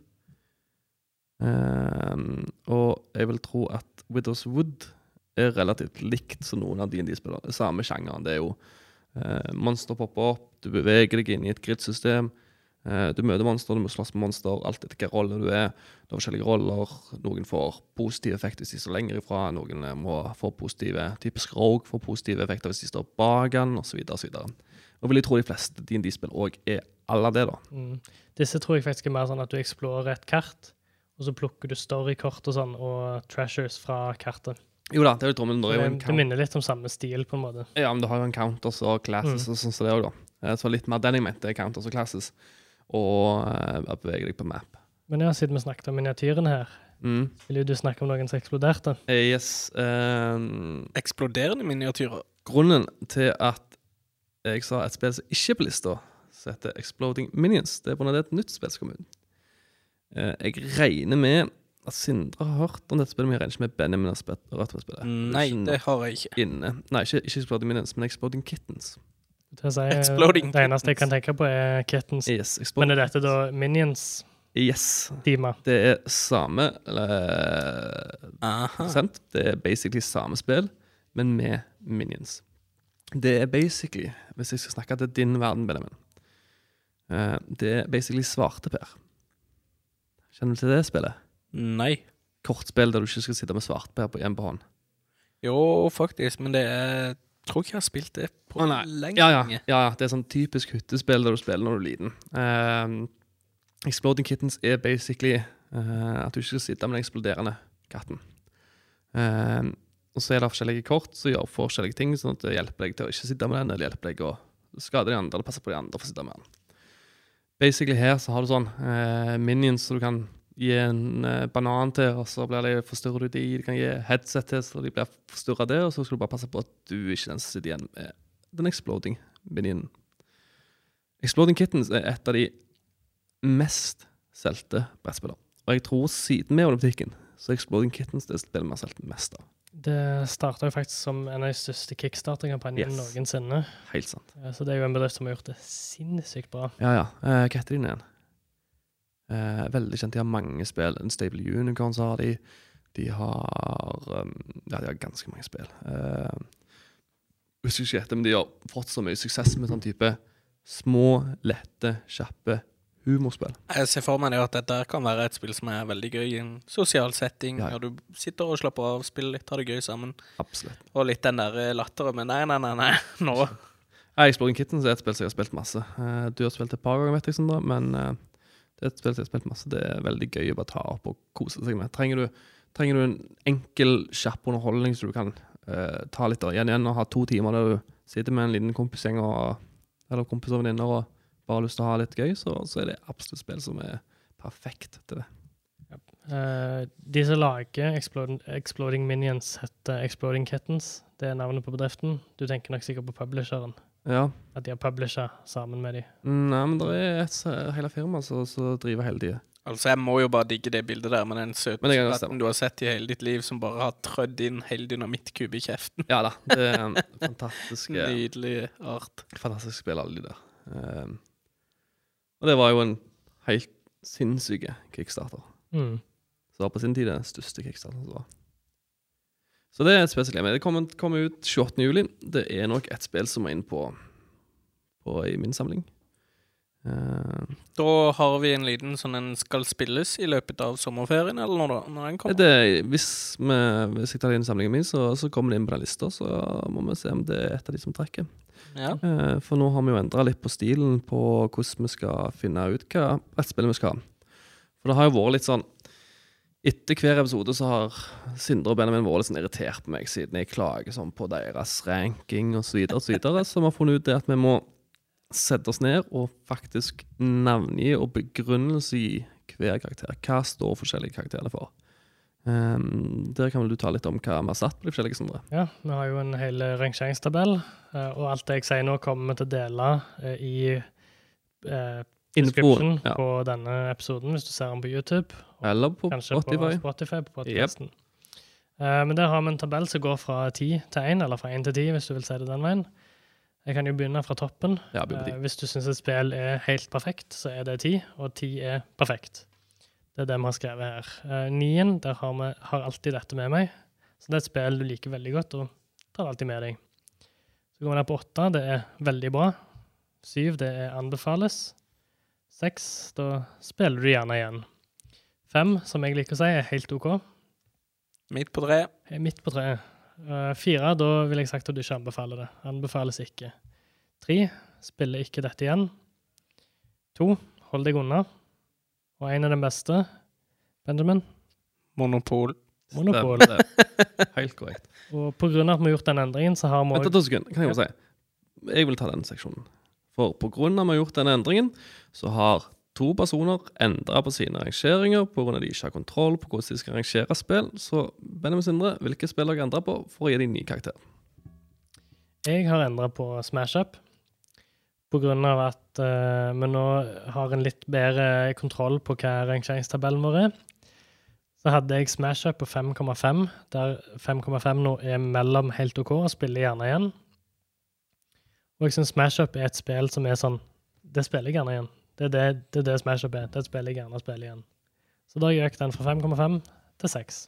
Uh, og jeg vil tro at Widows Wood er relativt likt som noen av D&D-spillene. Samme sjangeren. Det er jo eh, monster popper opp, du beveger deg inn i et grid-system. Eh, du møter monster, du må slåss med monster, alt etter hvilken rolle du er. Du har forskjellige roller. Noen får positiv effekt hvis de står lenger ifra. Noen eh, må få positive Typisk Rogue får positive effekter hvis de står bak den, osv. Og vil jeg tro de fleste D&D-spill òg er alle det, da. Mm. Disse tror jeg faktisk er mer sånn at du eksplorer et kart, og så plukker du storykort og sånn, og treasures fra kartet. Jo da, det det er jo Det, en det count. minner litt om samme stil, på en måte. Ja, men du har jo en counters og classes Mm. og sånn som det òg, da. Eh, Så litt mer den jeg mente, encounters og classes. Og uh, beveger deg på map. Men ja, siden vi snakket om miniatyrene her, Mm. vil jo du snakke om noen som eksploderte? Eh, Yes. Um, Eksploderende miniatyrer. grunnen til at jeg sa et spill som ikke er på lista, som heter Exploding Minions, det er på det er et nytt spill som kom ut. Eh, jeg regner med at Sindre har hørt om dette spillet, men jeg regner ikke med Benjamin har spilt rødt på spillet. Nei, det har jeg ikke. Inne. Nei, ikke, ikke Exploding Minions, men Exploding Kittens. Det, si, Exploding det eneste jeg kan tenke på, er Kittens. Yes, Men er dette da Minions? Yes. Dima. Det er samme prosent. Det er basically samme spill, men med minions. Det er basically, hvis jeg skal snakke til din verden, Benjamin eh, Det er basically svarteper. Kjenner du til det spillet? Nei. Kortspill der du ikke skal sitte med svartbær på én hånd. Jo, faktisk, men det er Tror ikke jeg har spilt det på Å, lenge. Ja, ja, ja. Det er sånn typisk hyttespill der du spiller når du er liten. Uh, Exploding Kittens er basically uh, at du ikke skal sitte med den eksploderende katten. Uh, og så er det forskjellige kort som gjør forskjellige ting, sånn at det hjelper deg til å ikke sitte med den, eller hjelper deg å skade de andre, eller passe på de andre for å sitte med den. Basically her så har du sånn eh, minions som du kan gi en eh, banan til, og så blir de, forstyrrer du de, du kan gi headset til, så de blir forstyrra det, og så skal du bare passe på at du ikke den som sitter igjen med den exploding minionen. Exploding Kittens er et av de mest solgte brettspillene. Og jeg tror siden vi var butikken, så er Exploding Kittens det spillet vi har solgt mest av. Det starta jo faktisk som en av de største kickstarter-kampanjene Yes. noensinne. Helt sant. Så det er jo en bedrift som har gjort det sinnssykt bra. Ja, ja. Eh, Hva heter de igjen? Eh, veldig kjent. De har mange spill. En Stable Unicorns har de. De har um, Ja, de har ganske mange spill. Eh, husker ikke etter, men de har fått så mye suksess med sånn type små, lette, kjappe humorspill. Jeg ser for meg at dette kan være et spill som er veldig gøy i en sosial setting, Ja. når du sitter og slapper av, spiller litt, har det gøy sammen. Absolutt. Og litt den der eh, latteren med nei, nei, nei, nei, nå. Ja, Exploring Kittens er et spill som jeg har spilt masse. Eh, du har spilt et par ganger, vet jeg, Sindre, men eh, det er et spill som jeg har spilt masse. Det er veldig gøy å bare ta opp og kose seg med. Trenger du, trenger du en enkel, kjapp underholdning så du kan uh, ta litt igjen igjen og ha to timer der du sitter med en liten kompisgjeng eller kompis og venninner og bare har lyst til å ha litt gøy, så, så er det absolutt spill som er perfekt til det. Uh, de som lager Exploding Minions, heter Exploding Kittens. Det er navnet på bedriften. Du tenker nok sikkert på publisheren. Ja. At de har publisha sammen med de. Nei, men det er et hele firma som driver hele tida. Altså, jeg må jo bare digge det bildet der med den søte skeletten du har sett i hele ditt liv, som bare har trødd inn hele dynamittkube i kjeften. Ja da. Det er en fantastisk eh, Nydelig art. fantastisk spill, alle de der. Um, og det var jo en helt sinnssyk kickstarter. Mm. Så det var på sin tid den største kickstarteren som var. Så det er et spesielt gleder. Det kommer, kommer ut 28. juli. Det er nok et spill som er inn på, på i min samling. Uh, Da har vi en liten sånn en skal spilles i løpet av sommerferien, eller når, da, når den kommer. det, hvis, vi, hvis jeg tar det inn i samlingen min, så, så kommer det inn på den lista. Så må vi se om det er et av de som trekker. Ja. Uh, For nå har vi jo endra litt på stilen på hvordan vi skal finne ut hva brettspill vi skal ha. For det har jo vært litt sånn Etter hver episode så har Sindre og Benjamin sånn irritert på meg siden jeg klager sånn på deres ranking osv. Så, videre, og så, videre. så vi har funnet ut det at vi må sette oss ned og faktisk navngi og begrunnelse i hver karakter. Hva står forskjellige karakterene for? Um, der kan vel du ta litt om hva vi har satt på de forskjellige, Sindre? Ja, vi har jo en hel rangeringstabell, eh, og alt det jeg sier nå, kommer vi til å dele eh, i eh, description ja. på denne episoden, hvis du ser den på YouTube. Eller på Kanskje Spotify. på Spotify på podcasten. uh, men der har vi en tabell som går fra 10 til 1, eller fra 1 til 10, hvis du vil si det den veien. Jeg kan jo begynne fra toppen. Ja, Eh, de. hvis du syns et spill er helt perfekt, så er det 10, og 10 er perfekt. Det er det vi har skrevet her. Uh, 9 der har vi har alltid dette med meg. Så det er et spill du liker veldig godt, og tar alltid med deg. Så går vi ned på 8, det er veldig bra. 7, det er anbefales. 6, da spiller du gjerne igjen. 5, som jeg liker å si, er helt OK. Midt på tre. Jeg er midt på treet. Uh, fire, da vil jeg sagt at du ikke anbefaler det. Anbefales ikke. Tre, spiller ikke dette igjen. To, hold deg unna. Og en av den beste, Benjamin, Monopol. Monopol. Det, det. Helt korrekt. Og på grunn av at vi har gjort den endringen, så har vi Vent to sekunder, kan jeg bare si. Jeg vil ta den seksjonen. For på grunn av at vi har gjort den endringen, så har to personer endra på sine rangeringer at de ikke har kontroll på hvordan de skal rangere spill. Så Benjamin Sindre, hvilke spill har dere endra på for å gi dem ny karakter? Jeg har endra på Smash Up. Av at uh, vi nå har en litt bedre kontroll på hva rangeringstabellen vår er. Så hadde jeg Smash Up på 5,5, der 5,5 nå er mellom helt OK og spiller gjerne igjen. Og jeg syns Smash Up er et spill som er sånn Det spiller jeg gjerne igjen. Det er det, det, er det Smash Up er. Det spiller jeg gjerne spiller igjen. Så da har jeg økt den fra 5,5 til 6.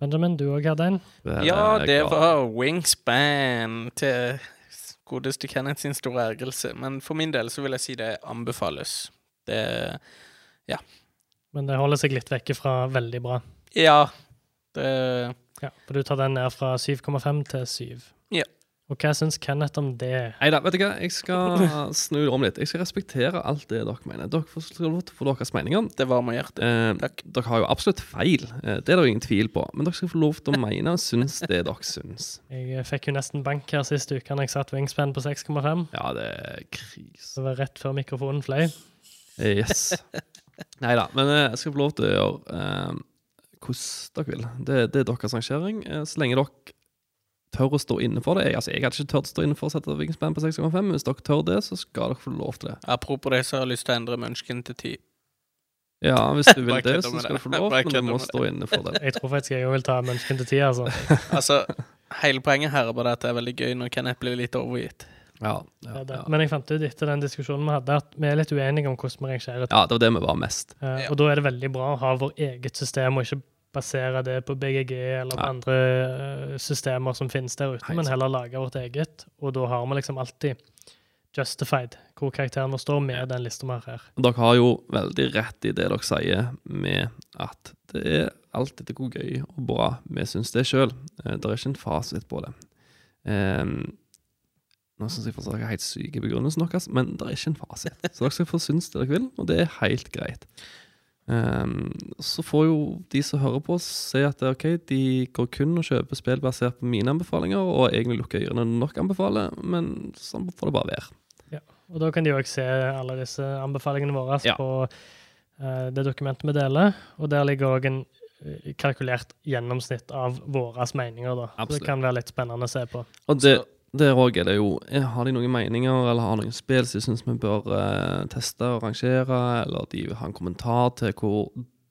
Benjamin, du òg hadde en? Ja, det var Wingspan til godeste Kenneth sin store ergrelse. Men for min del så vil jeg si det anbefales. Det Men det holder seg litt vekke fra veldig bra. Ja. Det Ja, For du tar den ned fra 7,5 til 7. Ja. Og hva syns Kenneth om det? Nei da, vet du hva, jeg skal snu det om litt. Jeg skal respektere alt det dere mener. Dere får lov til å få deres meninger. Det varmer hjertet. Eh, Takk. dere har jo absolutt feil, eh, det er det ingen tvil på. Men dere skal få lov til å mene og synes det dere syns. Jeg fikk jo nesten bank her sist uke når jeg satt wingspan på 6,5. Ja, det er kris. Det var rett før mikrofonen fløy. Yes. Nei da, men eh, jeg skal få lov til å gjøre eh, hvordan dere vil. Det, det er deres rangering. Eh, så lenge dere tør å stå inne for det. Jeg, altså, jeg hadde ikke turt å stå inne for å sette Vikingsband på 6,5, men hvis dere tør det, så skal dere få lov til det. Apropos det, så har jeg lyst til å endre Munchkin til 10. Ja, hvis du vil det, så skal du få lov, men du må stå inne for det. Jeg tror faktisk jeg òg vil ta Munchkin til 10, altså. Altså, hele poenget her er bare at det er veldig gøy når Kenneth blir litt overgitt. Ja, Det ja, ja. Men jeg fant ut etter den diskusjonen vi hadde, at vi er litt uenige om hvordan vi rangerer ja, det var det vi var mest. Eh, Ja. Og da er det veldig bra å ha vår eget system, og ikke basere det på BGG eller på ja. andre eh, systemer som finnes der ute, men heller lage vårt eget. Og da har vi liksom alltid justified hvor karakteren vår står med den lista vi har her. Dere har jo veldig rett i det dere sier med at det er alltid hvor gøy og bra vi syns det sjøl. Det er ikke en fasit på det. Um, nå syns jeg fortsatt at jeg er helt syke i begrunnelsen deres, men det er ikke en fasit. Så dere skal få synes det dere vil, og det er helt greit. Ehm, så får jo de som hører på, se at det er ok, de går kun og kjøper spill basert på mine anbefalinger, og egentlig lukker ørene nok anbefaler, men sånn får det bare være. Og da kan de òg se alle disse anbefalingene våre Ja. på uh, det dokumentet vi deler, og der ligger òg en eh, kalkulert gjennomsnitt av våre meninger, da. Så det kan være litt spennende å se på. Og det, Så- der òg er det jo eh, Har de noen meninger eller har noen spill som de syns vi bør eh, teste og rangere, eller de vil ha en kommentar til hvor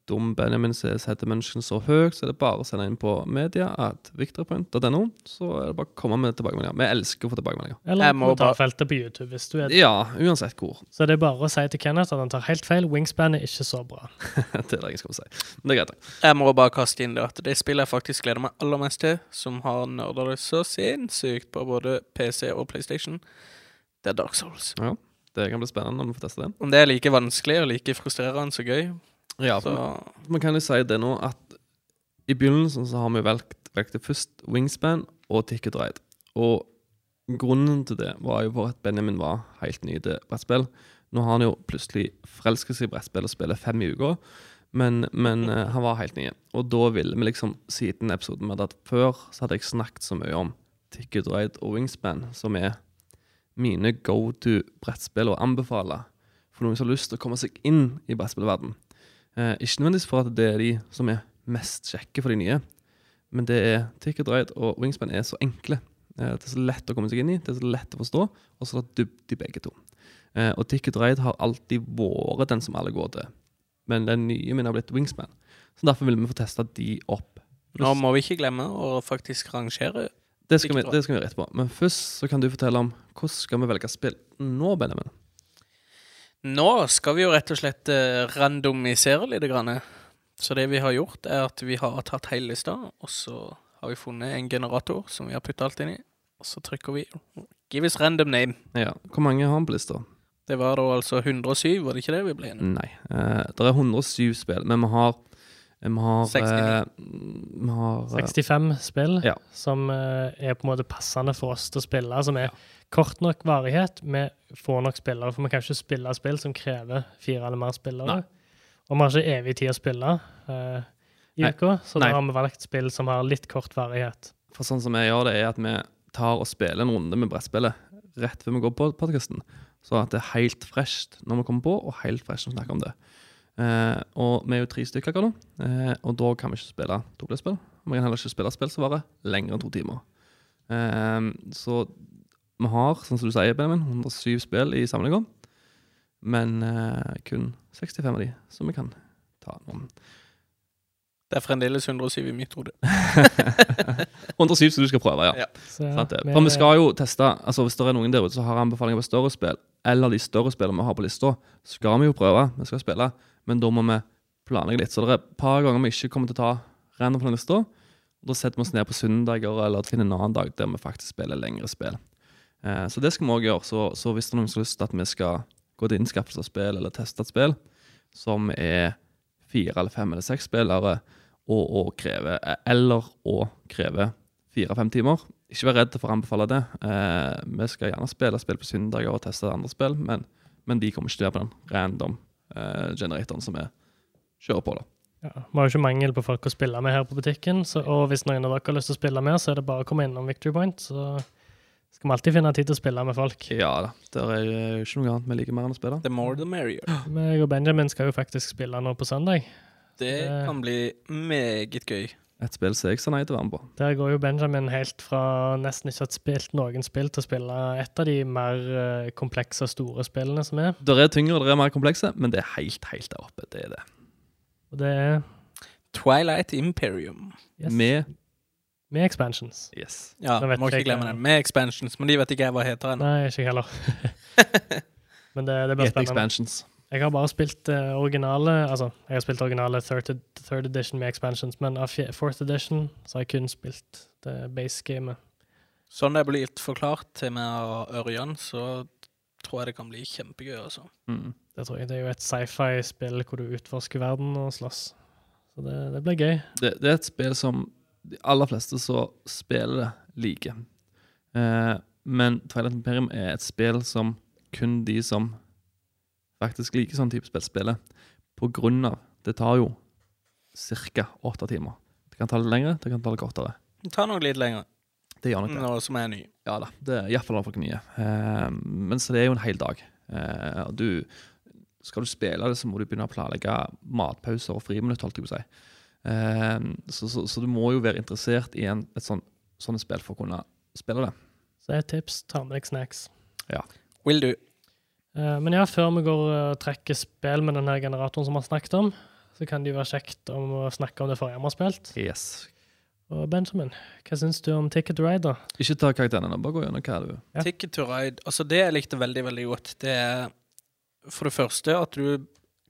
dum Benjamin setter menneskene så høyt, så er det bare å sende inn på media at victorypoint.no, så er det bare å komme med tilbakemeldinger. Vi elsker å få tilbakemeldinger. Eller kommentarfeltet på YouTube, hvis du er Ja, uansett hvor. Så det er bare å si til Kenneth at han tar helt feil. Wingspan er ikke så bra. det er det jeg skal si. Men det er greit. Jeg må bare kaste inn det at det spillet jeg faktisk gleder meg aller mest til, som har nerder det så sinnssykt på både PC og PlayStation, det er Dark Souls. Det kan bli spennende om vi får teste det. Om det er like vanskelig og like frustrerende så gøy, Ja, så Man kan jo si det nå at i begynnelsen så har vi valgt, valgt først Wingspan og Ticket Ride. Og grunnen til det var jo for at Benjamin var helt ny til brettspill. Nå har han jo plutselig forelsket seg i brettspill og spiller fem i uka, men, men eh, han var helt ny. Og da ville vi liksom, siden episoden med at før så hadde jeg snakket så mye om Ticket Ride og Wingspan, som er mine go to brettspill å anbefale for noen som har lyst til å komme seg inn i brettspillverden. Eh, ikke nødvendigvis for at det er de som er mest kjekke for de nye, men det er Ticket Ride og Wingspan er så enkle. Eh, det er så lett å komme seg inn i, det er så lett å forstå, og så er det dybde i begge to. Eh, og Ticket Ride har alltid vært den som alle går til, men den nye min har blitt Wingspan. Så derfor vil vi få testa de opp. nå må vi ikke glemme å faktisk rangere. Det skal, vi, det skal vi gjøre etterpå. Men først så kan du fortelle om hvordan skal vi velge spill nå, Benjamin? Nå skal vi jo rett og slett eh, randomisere litt. Grann. Så det vi har gjort, er at vi har tatt hele lista, og så har vi funnet en generator som vi har putta alt inn i. Og så trykker vi 'give us random name'. Ja, Hvor mange har vi på lista? Det var da altså 107, var det ikke det vi ble enige Nei. Uh, det er 107 spill, men vi har vi har, eh, vi har eh, 65 spill Ja. som eh, er på en måte passende for oss til å spille, som er kort nok varighet. Vi får nok spillere, for vi kan ikke spille spill som krever fire eller mer spillere. Nei. Og vi har ikke evig tid å spille uh, i Nei. uka, så Nei. da har vi valgt spill som har litt kort varighet. For sånn som vi gjør det, er at vi tar og spiller en runde med brettspillet rett før vi går på podkasten. Så at det er helt fresht når vi kommer på, og helt fresht når vi snakker om det. Uh, og vi er jo tre stykker akkurat nå, uh, og da kan vi ikke spille toplayspill. Vi kan heller ikke spille spill som varer lenger enn to timer. Så vi har, sånn som du sier, Benjamin, 107 spill i samlinga, men uh, kun 65 av de som vi kan ta noen. Det er fremdeles 107 i mitt hode. 107 som du skal prøve, ja. Ja. Så, Sant det. vi- For vi skal jo teste altså Hvis det er noen der ute som har anbefalinger på større spill, eller de større spillene vi har på lista, skal vi jo prøve. Vi skal spille, men da må vi planlegge litt. Så det er et par ganger vi ikke kommer til å ta random på den lista. Da setter vi oss ned på søndager eller finner en annen dag der vi faktisk spiller lengre spill. Eh, så det skal vi òg gjøre. Så, så hvis det er noen som har lyst til at vi skal gå til innskaffelse av spill eller teste et spill som er fire eller fem eller seks spillere, og, og kreve, eller å kreve fire-fem timer, ikke vær redd for å anbefale det. Eh, vi skal gjerne spille spill på søndager og teste andre spill, men, men de kommer ikke til å være på den random eh, generatoren som vi kjører på. da. Ja, Vi har jo ikke mangel på folk å spille med her på butikken, så, og hvis noen av dere har lyst til å spille med, så er det bare å komme innom Victory Point. Så skal vi alltid finne tid til å spille med folk. Ja da, det er jo ikke noe annet vi liker mer enn å spille. The more the merrier. Jeg og Benjamin skal jo faktisk spille nå på søndag. Det Det- kan bli meget gøy. Et spill som jeg sa nei til å være med på. Der går jo Benjamin helt fra nesten ikke å ha spilt noen spill til å spille et av de mer eh, komplekse og store spillene som er. Det er tyngre, og det er mer komplekse, men det er helt, helt der oppe. Det er det. Og det er Twilight Imperium. yes, Med med expansions. Yes. Ja, må jeg ikke glemme den. Med expansions, men de vet ikke jeg hva heter ennå. Nei, ikke jeg heller. Men det, det blir spennende. expansions. Jeg har bare spilt uh, originale Altså, jeg har spilt originale third, third edition med expansions, men av fourth edition så har jeg kun spilt det base gamet. Sånn det er blitt forklart til meg av Ørjan, så tror jeg det kan bli kjempegøy, altså. Mm. Det tror jeg. Det er jo et sci-fi-spill hvor du utforsker verden og slåss. Så det, det blir gøy. Det, det er et spill som de aller fleste så spiller det, like. Eh, men Twilight Imperium er et spill som kun de som faktisk liker sånn type spill, spiller. På grunn av Det tar jo ca. åtte timer. Det kan ta litt lengre, det kan ta litt kortere. Det tar nok litt lengre. Det gjør nok det. nå som er ny. Ja da, det er iallfall folk nye. Eh, men så det er jo en hel dag. Eh, og du, skal du spille det, så må du begynne å planlegge matpauser og friminutt, holdt jeg på å si. Eh, så, så, så du må jo være interessert i en, et sånt, sånt spill for å kunne spille det. Så et tips, ta med deg snacks. Will du? Eh, men ja, før vi går og trekker spill med denne generatoren som vi har snakket om, så kan det jo være kjekt om å snakke om det forrige vi har spilt. Yes. Og Benjamin, hva syns du om Ticket to Ride, da? Ikke ta karakteren ennå, bare gå gjennom hva du Ja. Ticket to ride. Altså, det jeg likte veldig, veldig godt, det er for det første at du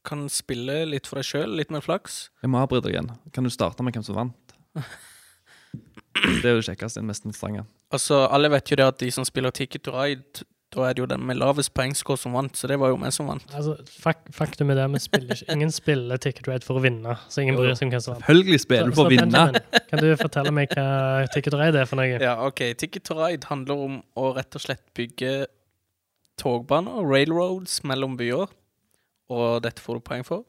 kan spille litt for deg sjøl, litt med flaks. Jeg må avbryte deg igjen. Kan du starte med hvem som vant? Det er jo det kjekkeste, den mest interessante. Altså, alle vet jo det at de som spiller Ticket to ride, da er det jo den med lavest poengscore som vant, så det var jo meg som vant. Altså, fak Faktum er det, vi spiller ikke Ingen spiller Ticket to Ride for å vinne, så ingen bryr seg om hvem som vant. Selvfølgelig spiller du for å vinne. Kan du fortelle meg hva Ticket to Ride er for noe? Ja, OK. Ticket to ride handler om å rett og slett bygge togbaner, railroads, mellom byer, og dette får du poeng for.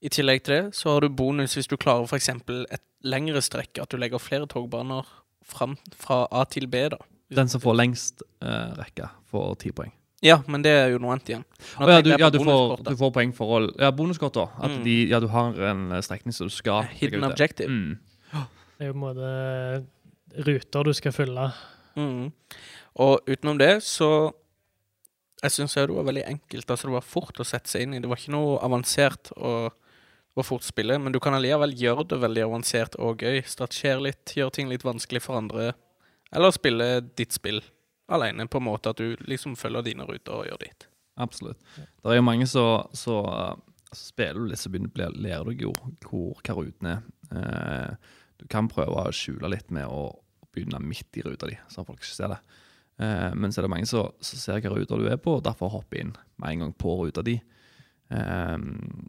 I tillegg til det så har du bonus hvis du klarer f.eks. et lengre strekk, at du legger flere togbaner fram fra A til B, da. Den som får lengst uh, rekke, får ti poeng. Ja, men det er jo noe annet igjen. Oh, ja, du, ja du, får, du får poeng for å Ja, bonuskort, da. At Mm. de, ja, du har en eh, strekning som du skal Hidden legge ut det. objective. Mm. Det er jo på en måte ruter du skal fylle. Mm. Og utenom det, så Jeg syns det var veldig enkelt. Altså Det var fort å sette seg inn i. Det var ikke noe avansert og det fort spille, men du kan allikevel gjøre det veldig avansert og gøy. Strategere litt, gjøre ting litt vanskelig for andre. Eller spille ditt spill alene, på en måte at du liksom følger dine ruter og gjør ditt. Absolutt. Det er jo mange som eh, spiller du litt, så begynner lærer du jo hvor, hva ruten er. Eh, du kan prøve å skjule litt med å begynne midt i ruta di, så folk ikke ser det. Eh, men så er det mange som ser hva ruta du er på, og derfor hopper inn med en gang på ruta di. Eh,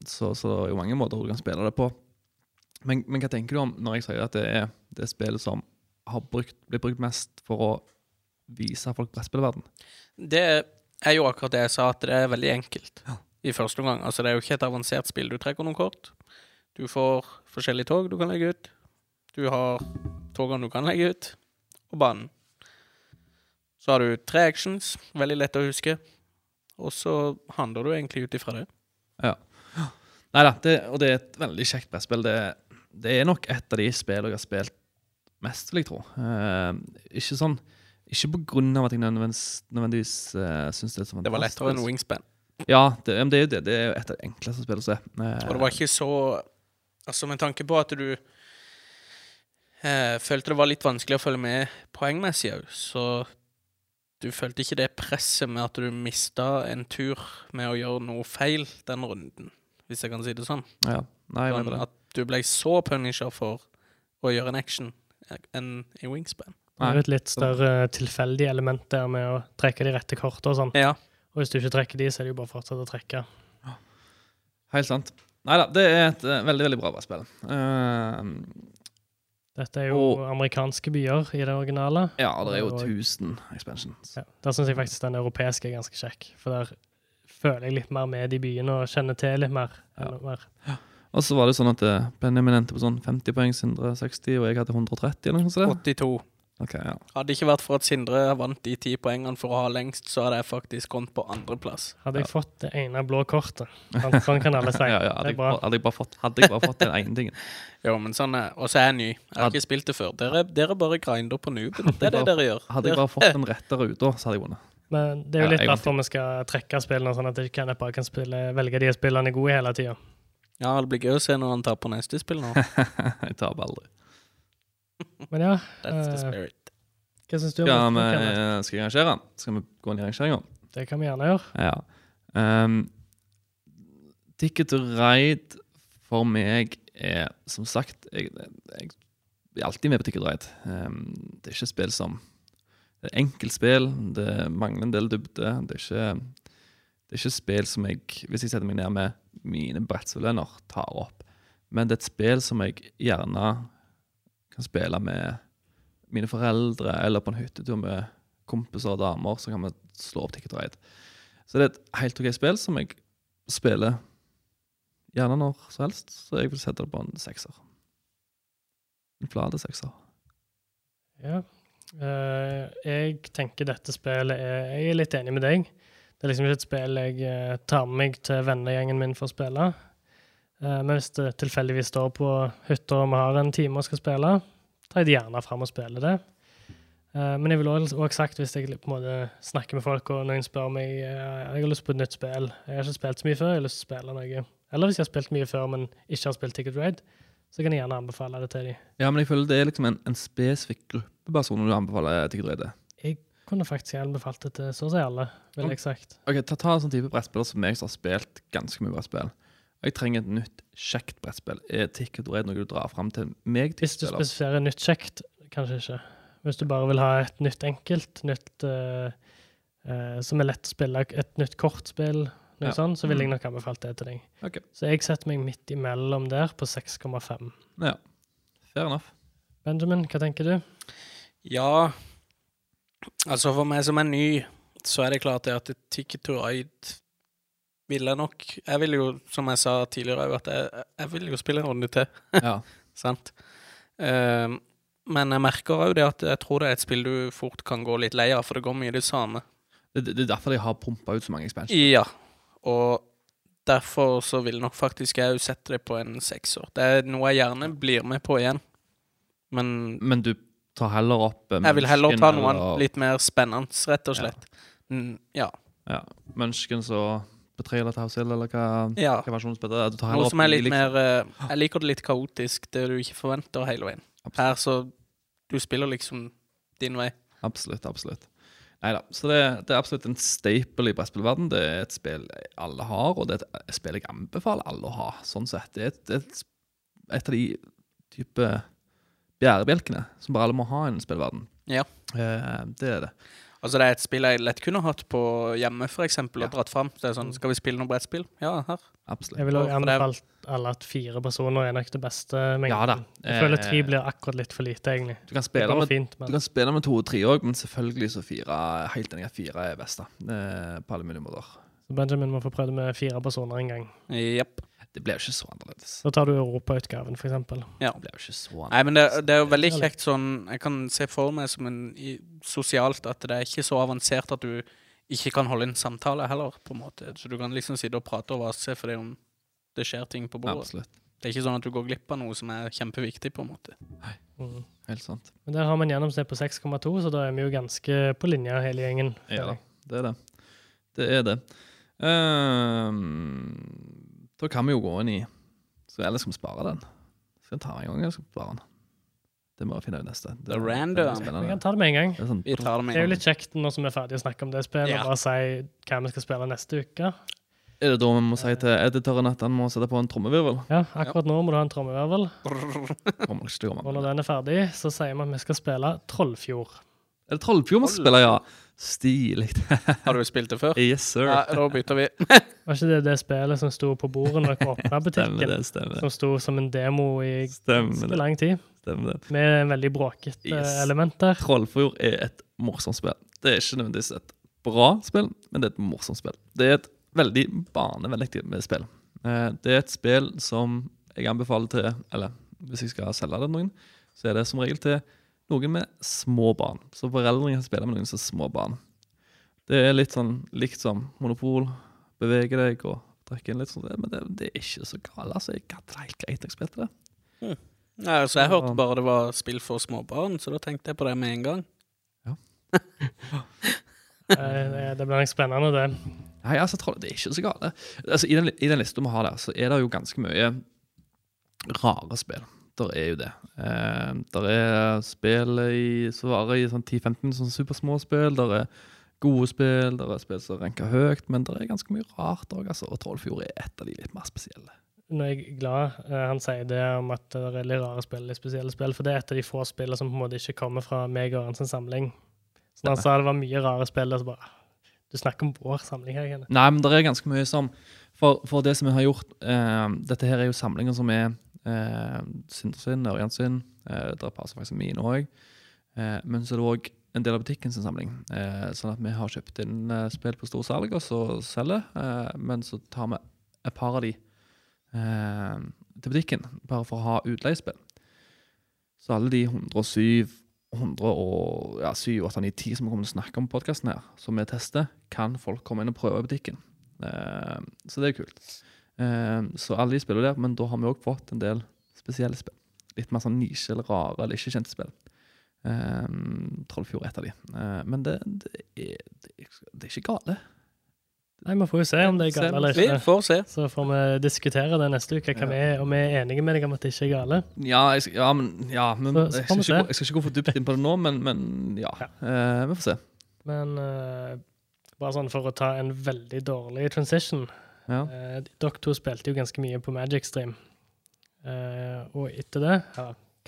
så, så det er jo mange måter du kan spille det på. Men, men hva tenker du om når jeg sier at det er det spillet som har brukt, blitt brukt mest for å vise folk brettspillverden? Det er jo akkurat det jeg sa, at det er veldig enkelt i første omgang. Altså, det er jo ikke et avansert spill. Du trekker noen kort. Du får forskjellige tog du kan legge ut. Du har togene du kan legge ut, og banen. Så har du tre actions, veldig lett å huske. Og så handler du egentlig ut ifra det. Nei da, og det er et veldig kjekt brettspill. Det, det er nok et av de spillene jeg har spilt mest, vil jeg tro. Uh, ikke sånn Ikke på grunn av at jeg nødvendigvis, nødvendigvis uh, syns det er så fantastisk. Det var lettere enn Wingspan. Ja, det, det er jo det. Det er jo et av de enkleste spillene å se. Uh, Og det var ikke så Altså, med tanke på at du eh, følte det var litt vanskelig å følge med poengmessig òg, så du følte ikke det presset med at du mista en tur med å gjøre noe feil den runden, hvis jeg kan si det sånn. ja. Nei, jeg sånn mener det. at du ble så punisher for å gjøre en action enn i Wingspan. Det er jo et litt større tilfeldig element der med å trekke de rette kortene og sånn. Ja. Og hvis du ikke trekker de, så er det jo bare å fortsette å trekke. Helt sant. Nei da, det er et eh, veldig veldig bra brettspill. Uh, Dette er jo Og- amerikanske byer i det originale. Ja, det er jo Og- 1000 expansions. Ja, Der syns jeg faktisk den europeiske er ganske kjekk. For der føler jeg litt mer med i byene og kjenner til litt mer. Ja. mer. Og så var det sånn at eh, Benjamin endte på sånn 50 poeng, 160, og jeg hadde 130 eller noe sånt. 82. Ok, ja. Hadde det ikke vært for at Sindre vant de ti poengene for å ha lengst, så hadde jeg faktisk kommet på andreplass. Hadde jeg fått det ene blå kortet. Sånn, sånn kan alle si. ja, ja, det hadde, er jeg, bra. bare- hadde, jeg bare fått, hadde jeg bare fått den ene tingen. Jo, men sånn er Og så er jeg ny. Jeg har ikke spilt det før. Dere, dere bare grinder på nooben. Det er det dere gjør. Hadde jeg bare fått den rette ruta, så hadde jeg vunnet. Men det er jo litt derfor vi skal trekke spillene, sånn at jeg ikke bare kan spille, velge de spillene er gode hele tida. Ja, det blir gøy å se når han tar på neste spill nå. jeg taper aldri. Men ja, That's the Eh, spirit. hva syns du om Skal, vi, Kenneth? skal jeg arrangere? Skal vi gå inn i rangeringa? Det kan vi gjerne gjøre. Ja. Um, Ticket to Ride for meg er som sagt Jeg, jeg er alltid med på Ticket to Ride. Um, det er ikke spill som Det er enkeltspill, det mangler en del dybde. Det er ikke, det er ikke spill som jeg, hvis jeg setter meg ned med mine brettspillvenner, tar opp. Men det er et spill som jeg gjerne kan spille med mine foreldre, eller på en hyttetur med kompiser og damer, så kan vi slå opp Ticket Ride. Så det er et helt ok spill som jeg spiller gjerne når som helst, så jeg vil sette det på en sekser. En flate sekser. Ja. Uh, jeg tenker dette spillet er Jeg er litt enig med deg. Det er liksom ikke et spill jeg eh, tar med meg til vennegjengen min for å spille. Eh, men hvis det tilfeldigvis står på hytta og vi har en time og skal spille, tar jeg det gjerne fram og spiller det. Eh, men jeg vil også sagt, hvis jeg på en måte snakker med folk og noen spør meg eh, jeg har lyst på et nytt spill, jeg har ikke spilt så mye før, jeg har lyst til å spille noe. Eller hvis jeg har spilt mye før, men ikke har spilt Ticket Raid, så kan jeg gjerne anbefale det til dem. Ja, men jeg føler det er liksom en, en spesifikk gruppe personer du anbefaler Ticket Raid til. Jeg kunne faktisk anbefalt det til så å si alle, ville jeg sagt. Ok, ta, ta en sånn type brettspiller som meg som har spilt ganske mye brettspill. Jeg trenger et nytt, kjekt brettspill. Er Ticket to Ride noe du drar fram til meg? Hvis du spesifiserer nytt kjekt, kanskje ikke. Hvis du bare vil ha et nytt enkelt, nytt uh, uh, som er lett å spille, et nytt kortspill, noe Ja. sånt, så ville jeg Mm. nok anbefalt det til deg. Okay. Så jeg setter meg midt imellom der, på 6,5. Ja, fair enough. Benjamin, hva tenker du? Ja, altså for meg som er ny, så er det klart det at Ticket to Ride vil jeg nok Jeg vil jo, som jeg sa tidligere, òg, at jeg, jeg vil jo spille en runde til. Ja. Sant? Um, men jeg merker òg det at jeg tror det er et spill du fort kan gå litt lei av, for det går mye det samme. Det, det, det er derfor de har pumpa ut så mange expansions. Ja, og derfor så vil nok faktisk jeg jo sette det på en sekser. Det er noe jeg gjerne blir med på igjen, men Men du tar heller opp eh, jeg vil heller ta noe eller- litt mer spennende, rett og slett. Mm, ja. Ja. Munchkins og Betrayal at House Hill, eller hva, ja. hva versjonen spiller? Du tar Noe som er litt liksom. mer eh, Jeg liker det litt kaotisk, det du ikke forventer hele veien. Her så Du spiller liksom din vei. Absolutt, absolutt. Nei da. Så det, det er absolutt en staple i brettspillverden. Det er et spill alle har, og det er et spill jeg anbefaler alle å ha. Sånn sett. Det er et, et, et av de type bærebjelkene som bare alle må ha i en spillverden. Ja. Eh, det er det. Altså Det er et spill jeg lett kunne hatt på hjemme, for eksempel, Ja. og dratt fram. Det er sånn, Skal vi spille noe brettspill? Ja, her. Absolutt. Jeg vil også For det er- anbefalt alle at fire personer er nok det beste mengden. Ja da. Jeg føler Eh, tre blir akkurat litt for lite, egentlig. Du kan spille med fint, Du kan spille med to og tre òg, men selvfølgelig så fire helt enig at fire er best. da. Eh, på alle mulige måter. Benjamin må få prøvd med fire personer en gang. Jepp. Det blir jo ikke så annerledes. Da tar du europautgaven, for eksempel. Ja. Det blir jo ikke så annerledes. Nei, men det, det er jo veldig kjekt sånn Jeg kan se for meg som en i, sosialt at det er ikke så avansert at du ikke kan holde en samtale heller, på en måte. Så du kan liksom sitte og prate og vase fordi om det skjer ting på bordet. Absolutt. Det er ikke sånn at du går glipp av noe som er kjempeviktig, på en måte. Mm. Helt sant. Men der har vi en gjennomsnitt på 6,2, så da er vi jo ganske på linje hele gjengen. Ja, det er det. Det er det. Ehm, da kan vi jo gå inn i så, Eller skal vi spare den? Skal vi ta den en gang, eller skal vi spare den? Det må vi finne ut neste. Det, er det random. er Vi kan ta det med en gang. Det er sånn, Vi tar det med Det er jo litt kjekt når som vi er ferdige å snakke om det spillet, Ja. og bare si hva vi skal spille neste uke. er det da vi må si til editoren at han må sette på en trommevirvel? Ja, akkurat nå må du ha en trommevirvel, og når den er ferdig, så sier vi at vi skal spille Trollfjord. Er det Trollfjord vi skal spille, ja? Stilig. Har du spilt det før? yes, sir. Ja, da bytter vi. Var ikke det det spillet som sto på bordet når dere åpna Stemmer butikken? det, stemmer. Som sto som en demo i Stemmer ganske lang tid? Stemmer det. Med en veldig bråkete Yes. element der. Trollfjord er et morsomt spill. Det er ikke nødvendigvis et bra spill, men det er et morsomt spill. Det er et veldig barnevennlig spill. Eh, Det er et spill som jeg anbefaler til Eller hvis jeg skal selge det til noen, så er det som regel til noen med små barn. Så foreldrene kan spille med noen som er små barn. Det er litt sånn likt som Monopol. Bevege deg og drikke inn litt sånn, men det, det er ikke så galt. Altså, jeg hadde det helt greit da jeg spilte det. Nei, altså, jeg hørte bare det var spill for småbarn, så da tenkte jeg på det med en gang. Ja. Det det blir litt spennende, det. Nei, altså, troll, det er ikke så galt. Altså, i, den, I den lista vi har der, så er det jo ganske mye rare spill. Der er jo det. Eh, der er spill i, som varer i sånn 10-15 sånn supersmå spill. Der er gode spill, der er spill som ranker høyt, men der er ganske mye rart òg. Altså, og Trollfjord er et av de litt mer spesielle. Nå er jeg glad eh, han sier det om at det er litt rare spill i spesielle spill, for det er et av de få spillene som på en måte ikke kommer fra meg og hans samling. Så når han sa det var mye rare spill, så bare Du snakker om vår samling her, Kenneth. Nei, men det er ganske mye som For, for det som vi har gjort eh, Dette her er jo samlinger som er eh, Sindre sin, Ørjan sin. Eh, er par som faktisk mine òg. Eh, men så er det òg en del av butikken sin samling. Eh, sånn at vi har kjøpt inn eh, spill på storsalg og så selger. Eh, men så tar vi et par av de eh, til butikken, bare for å ha utleiespill. Så alle de 107 107, 8, 9, 10 som vi kommer til å snakke om på podkasten her, som vi tester, kan folk komme inn og prøve i butikken. Eh, så det er kult. Eh, så alle de spiller der, men da har vi òg fått en del spesielle spill. Litt mer sånn nisje eller rare eller ikke kjente spill. Eh, Trollfjord er et av de. Eh, men det, det, er, det, er, ikke gale. Nei, vi får jo se om det er gale eller ikke. Vi får se. Så får vi diskutere det neste uke, hva vi er, om vi er enige med deg om at det ikke er gale. Ja, jeg, ja men, ja, men Så- jeg, skal ikke, jeg skal ikke gå for dypt inn på det nå, men, men ja. Ja. Eh, vi får se. Men uh, bare sånn for å ta en veldig dårlig transition. Ja. Eh, dere to spilte jo ganske mye på Magic Stream. Eh, og etter det ja,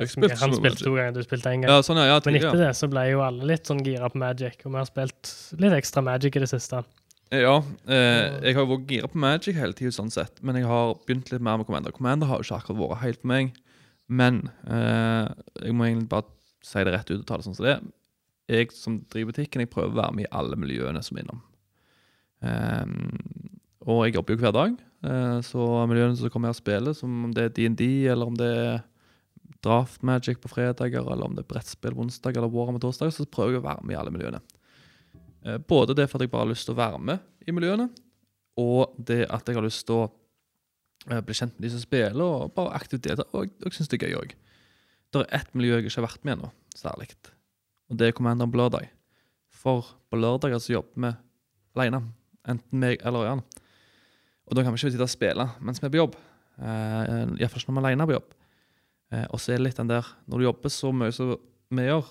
spilte Han spilte to ganger, du spilte én gang. ja, sånn, ja. ja, Men etter det så ble jo alle litt sånn gira på Magic, og vi har spilt litt ekstra Magic i det siste. Ja, eh, jeg har jo vært gira på Magic hele tiden, sånn sett, men jeg har begynt litt mer med Commander. Commander har jo ikke akkurat vært helt for meg, men eh, jeg må egentlig bare si det rett ut og ta det sånn som det er. Jeg som driver butikken, jeg prøver å være med i alle miljøene som er innom. Eh, og jeg jobber jo hver dag, eh, så miljøene som kommer her og spiller, som om det er D&D, eller om det er Draft Magic på fredager, eller om det er brettspill onsdag, eller Warhammer torsdag, så prøver jeg å være med i alle miljøene. Eh, Både det for at jeg bare har lyst til å være med i miljøene, og det at jeg har lyst til å eh, bli kjent med de som spiller, og bare aktivt delta. Og jeg, syns det er gøy òg. Det er ett miljø jeg ikke har vært med ennå, særlig. Og det er Commander på lørdag. For på lørdager så jobber vi aleine. Enten meg eller Ørjan. Og da kan vi ikke sitte og spille mens vi er på jobb. Uh, Iallfall ikke når vi er alene på jobb. Uh, og så er det litt den der Når du jobber så mye som vi gjør,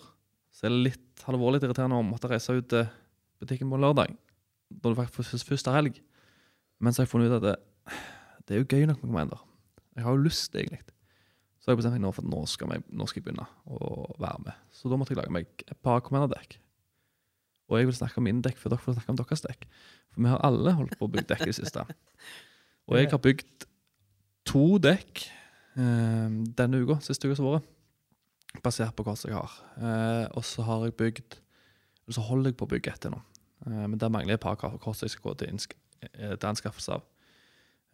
så er det litt, alvorlig irriterende å måtte reise ut til butikken på en lørdag. Når du faktisk først, har helg. Men så har jeg funnet ut at det, det er jo gøy nok med Commander. Jeg har jo lyst, egentlig. Så har jeg bestemt meg nå for at nå skal, jeg, nå skal jeg begynne å være med. Så da måtte jeg lage meg et par Commander-dekk. Og jeg vil snakke om mine dekk, for dere får snakke om deres dekk. For vi har alle holdt på å bygge dekk i det siste. Og jeg har bygd to dekk eh, denne uka, siste uka som har vært. Basert på hva jeg har. Eh, og så har jeg bygd og så holder jeg på å bygge et til nå. Eh, men der mangler jeg et par kors jeg skal gå til, eh, til anskaffelse av.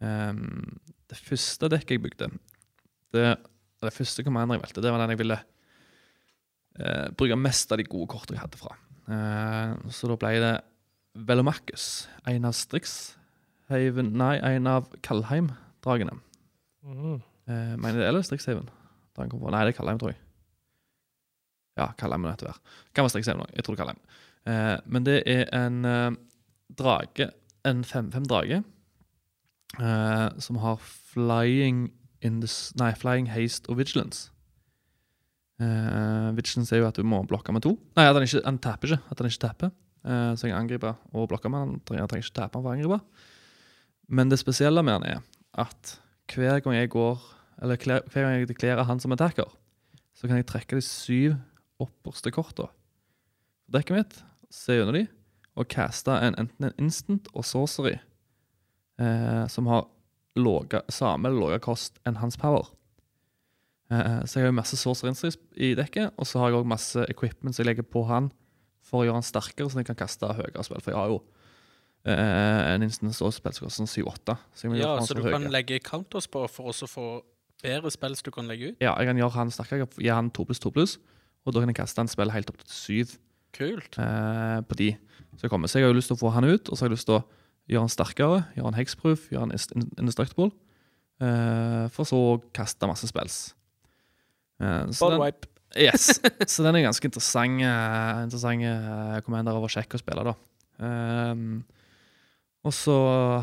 Ehm, det første dekket jeg bygde, det, det første commander jeg valgte, det var den jeg ville eh, bruke mest av de gode kortene jeg hadde fra. Eh, så da ble det Velomachus, en av Strixhaven Nei, en av Kalheim-dragene. Mm. Eh, mener det eller Strixhaven? Nei, det er Kalheim, tror jeg. Ja, Kalheim må det være. Kan være Strixhaven òg. Jeg tror det er Kalheim. Eh, men det er en drage, en 5-5-drage, eh, som har flying in the Nei, flying haste og vigilance. Eh, vigilance er jo at du må blokke med to. Nei, at han ikke han tapper ikke. At han ikke tapper. Uh, så jeg angriper og blokker med han. Han trenger, ikke tape han for å angripe. Men det spesielle med han er at hver gang jeg går Eller hver gang jeg deklerer han som attacker, så kan jeg trekke de syv opperste korta dekket mitt, se under de, og caste en, enten en instant og sorcery uh, som har låga, samme eller kost enn hans power. Eh, så jeg har jo masse sorcerer instants i dekket, og så har jeg òg masse equipment som jeg legger på han for å gjøre han sterkere, så jeg kan kaste høyere spill. For jeg har jo eh, en instance og spill som koster sånn 7-8. Så jeg må gjøre Ja, så du du kan legge counters på for også å få bedre spill som du kan legge ut? Ja, jeg kan gjøre han sterkere. Jeg kan gi han 2 pluss 2 pluss, og da kan jeg kaste han spill helt opp til 7 Kult. eh, på de som kommer. Så jeg har jo lyst til å få han ut, og så har jeg lyst til å gjøre han sterkere, gjøre han hexproof, gjøre han indestructible, eh, for så å kaste masse spells. Eh, så den, wipe. yes. så den er ganske interessant, eh, interessant eh, commander over kjekk å spille, da. Um, og så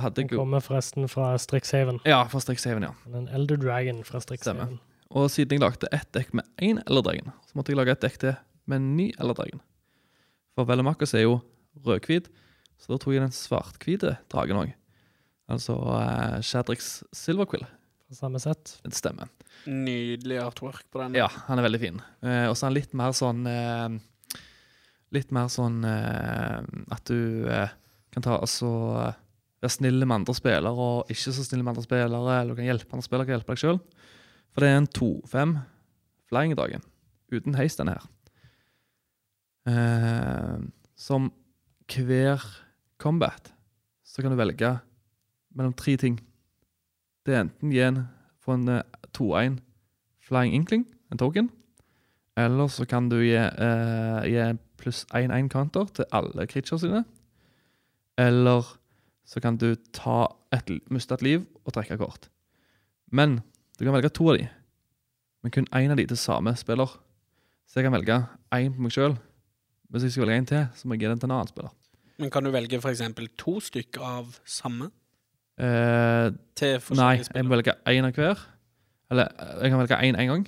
hadde jeg jo kommer forresten fra Strixhaven. Ja, fra Strixhaven, ja. En Elder Dragon fra Strixhaven. Og siden jeg lagde ett dekk med én Elderdregen, så måtte jeg lage et dekk til med en ny Elderdregen. For Vellemakers er jo rødhvit, så da tok jeg den svart-hvite dragen òg. Altså uh, Shadrix Silverquill. Fra samme sett. Det stemmer. Nydelig artwork på den. Ja, han er veldig fin. Eh, og så er han litt mer sånn eh, Litt mer sånn eh, at du eh, kan ta altså være snill med andre spillere og ikke så snill med andre spillere, eller du kan hjelpe andre spillere, kan hjelpe deg sjøl. For det er en 2-5 flying i dagen. Uten heis, denne her. Eh, som hver combat så kan du velge mellom tre ting. Det er enten gi en få en eh, 2-1 Flying Inkling, en token. Eller så kan du gi, eh, gi pluss 1-1 counter til alle creatures sine. Eller så kan du ta et, miste liv og trekke kort. Men du kan velge to av de, men kun én av de til samme spiller. Så jeg kan velge én på meg sjøl. Hvis jeg skal velge en til, så må jeg gi den til en annen spiller. Men kan du velge f.eks. to stykker av samme Eh, til nei, forskjellige jeg må velge én av hver. Eller eh, jeg kan velge én én gang,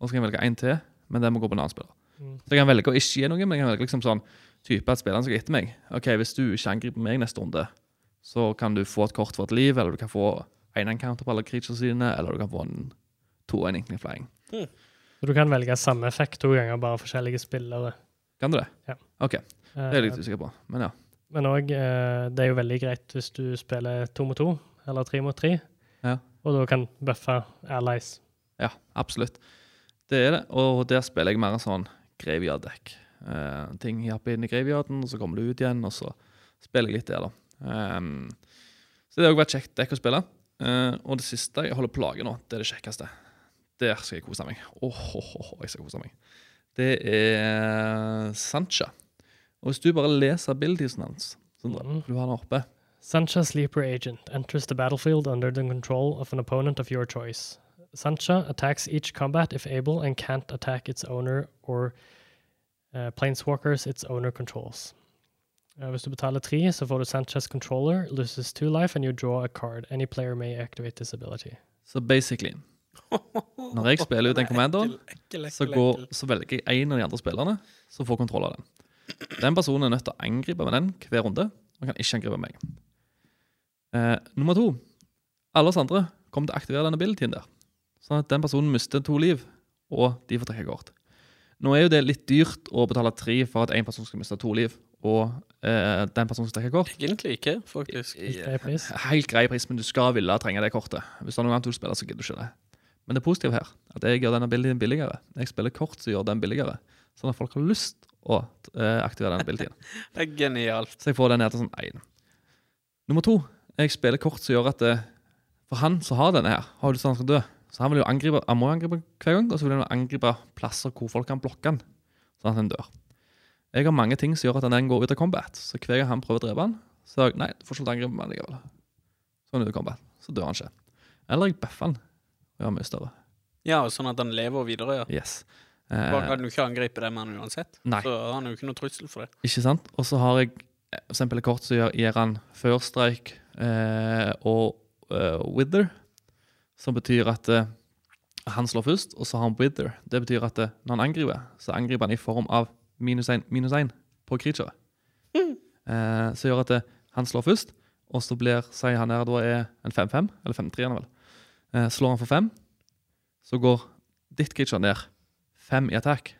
og så kan jeg velge én til, men den må gå på en annen spiller. Mm. Så jeg kan velge å ikke gi noe, men jeg kan velge liksom sånn type at spilleren skal etter meg. Ok, Hvis du ikke angriper meg neste runde, så kan du få et kort for et liv, eller du kan få én encounter på alle creatures dine, eller du kan få en to en inkling flying. Så du kan velge samme effekt to ganger, bare forskjellige spillere. Kan du det? Ja. Ok, det er jeg litt usikker på, men ja. Men òg, eh, det er jo veldig greit hvis du spiller to mot to, eller tre mot tre, Ja. og da kan buffe allies. Ja, absolutt. Det er det, og der spiller jeg mer en sånn graveyard-dekk. Eh, ting hjelper inn i graveyarden, og så kommer du ut igjen, og så spiller jeg litt der, da. Um, så det har òg vært kjekt dekk å spille. Uh, og det siste jeg holder på å lage nå, det er det kjekkeste. Der skal jeg kose meg. Åh, åh, åh, jeg skal kose meg. Det er Sancha. Og hvis du bare leser abilitiesen hans, Sondre, mm. for du har den oppe Sancha Sleeper Agent enters the battlefield under the control of an opponent of your choice. Sancha attacks each combat if able and can't attack its owner or uh, planeswalkers its owner controls. Uh, hvis du betaler tre, så får du Sanchas controller, loses two life, and you draw a card. Any player may activate this ability. Så basically, når jeg spiller ut en ekkel, så, går, så velger jeg en av de andre spillerne som får kontroll av den. Den personen er nødt til å angripe med den hver runde, og kan ikke angripe meg. Eh, nummer to. Alle oss andre kommer til å aktivere denne abilityen der. Sånn at den personen mister to liv, og de får trekke kort. Nå er jo det litt dyrt å betale tre for at en person skal miste to liv, og eh, den personen skal trekke kort. Egentlig ikke, faktisk. Helt grei pris. Helt grei pris, men du skal ville trenge det kortet. Hvis det er noe annet du spiller, så gidder du ikke det. Men det positive her, at jeg gjør denne abilityen billigere. Jeg spiller kort som gjør den billigere, sånn at folk har lyst å aktiverer aktivere denne abilityen. Det er genialt. Så jeg får den ned til sånn én. Nummer to, jeg spiller kort som gjør at det, For han som har denne her, har lyst til at han skal dø. Så han vil jo angripe Han må jo angripe hver gang, og så vil han angripe plasser hvor folk kan blokke han, sånn at han dør. Jeg har mange ting som gjør at den går ut av combat. Så hver gang han prøver å drepe han, så jeg, nei, du får ikke angripe meg likevel. Så er han ute av combat. Så dør han ikke. Eller jeg buffer han og gjør mye større. Ja, sånn at han lever videre, ja. Yes. Bare kan du ikke angripe det med han uansett. nei. Så han jo ikke noe trussel for det. Ikke sant? Og så har jeg eh, for eksempel et kort som gjør, gir han før strike eh, og eh, wither, som betyr at eh, han slår først, og så har han wither. Det betyr at eh, når han angriper, så angriper han i form av minus 1, minus 1 på creature. Eh, så gjør at han slår først, og så blir, sier han her da er en 5-5, eller 5-3 han vel. Eh, slår han for 5, så går ditt creature ned 5 i attack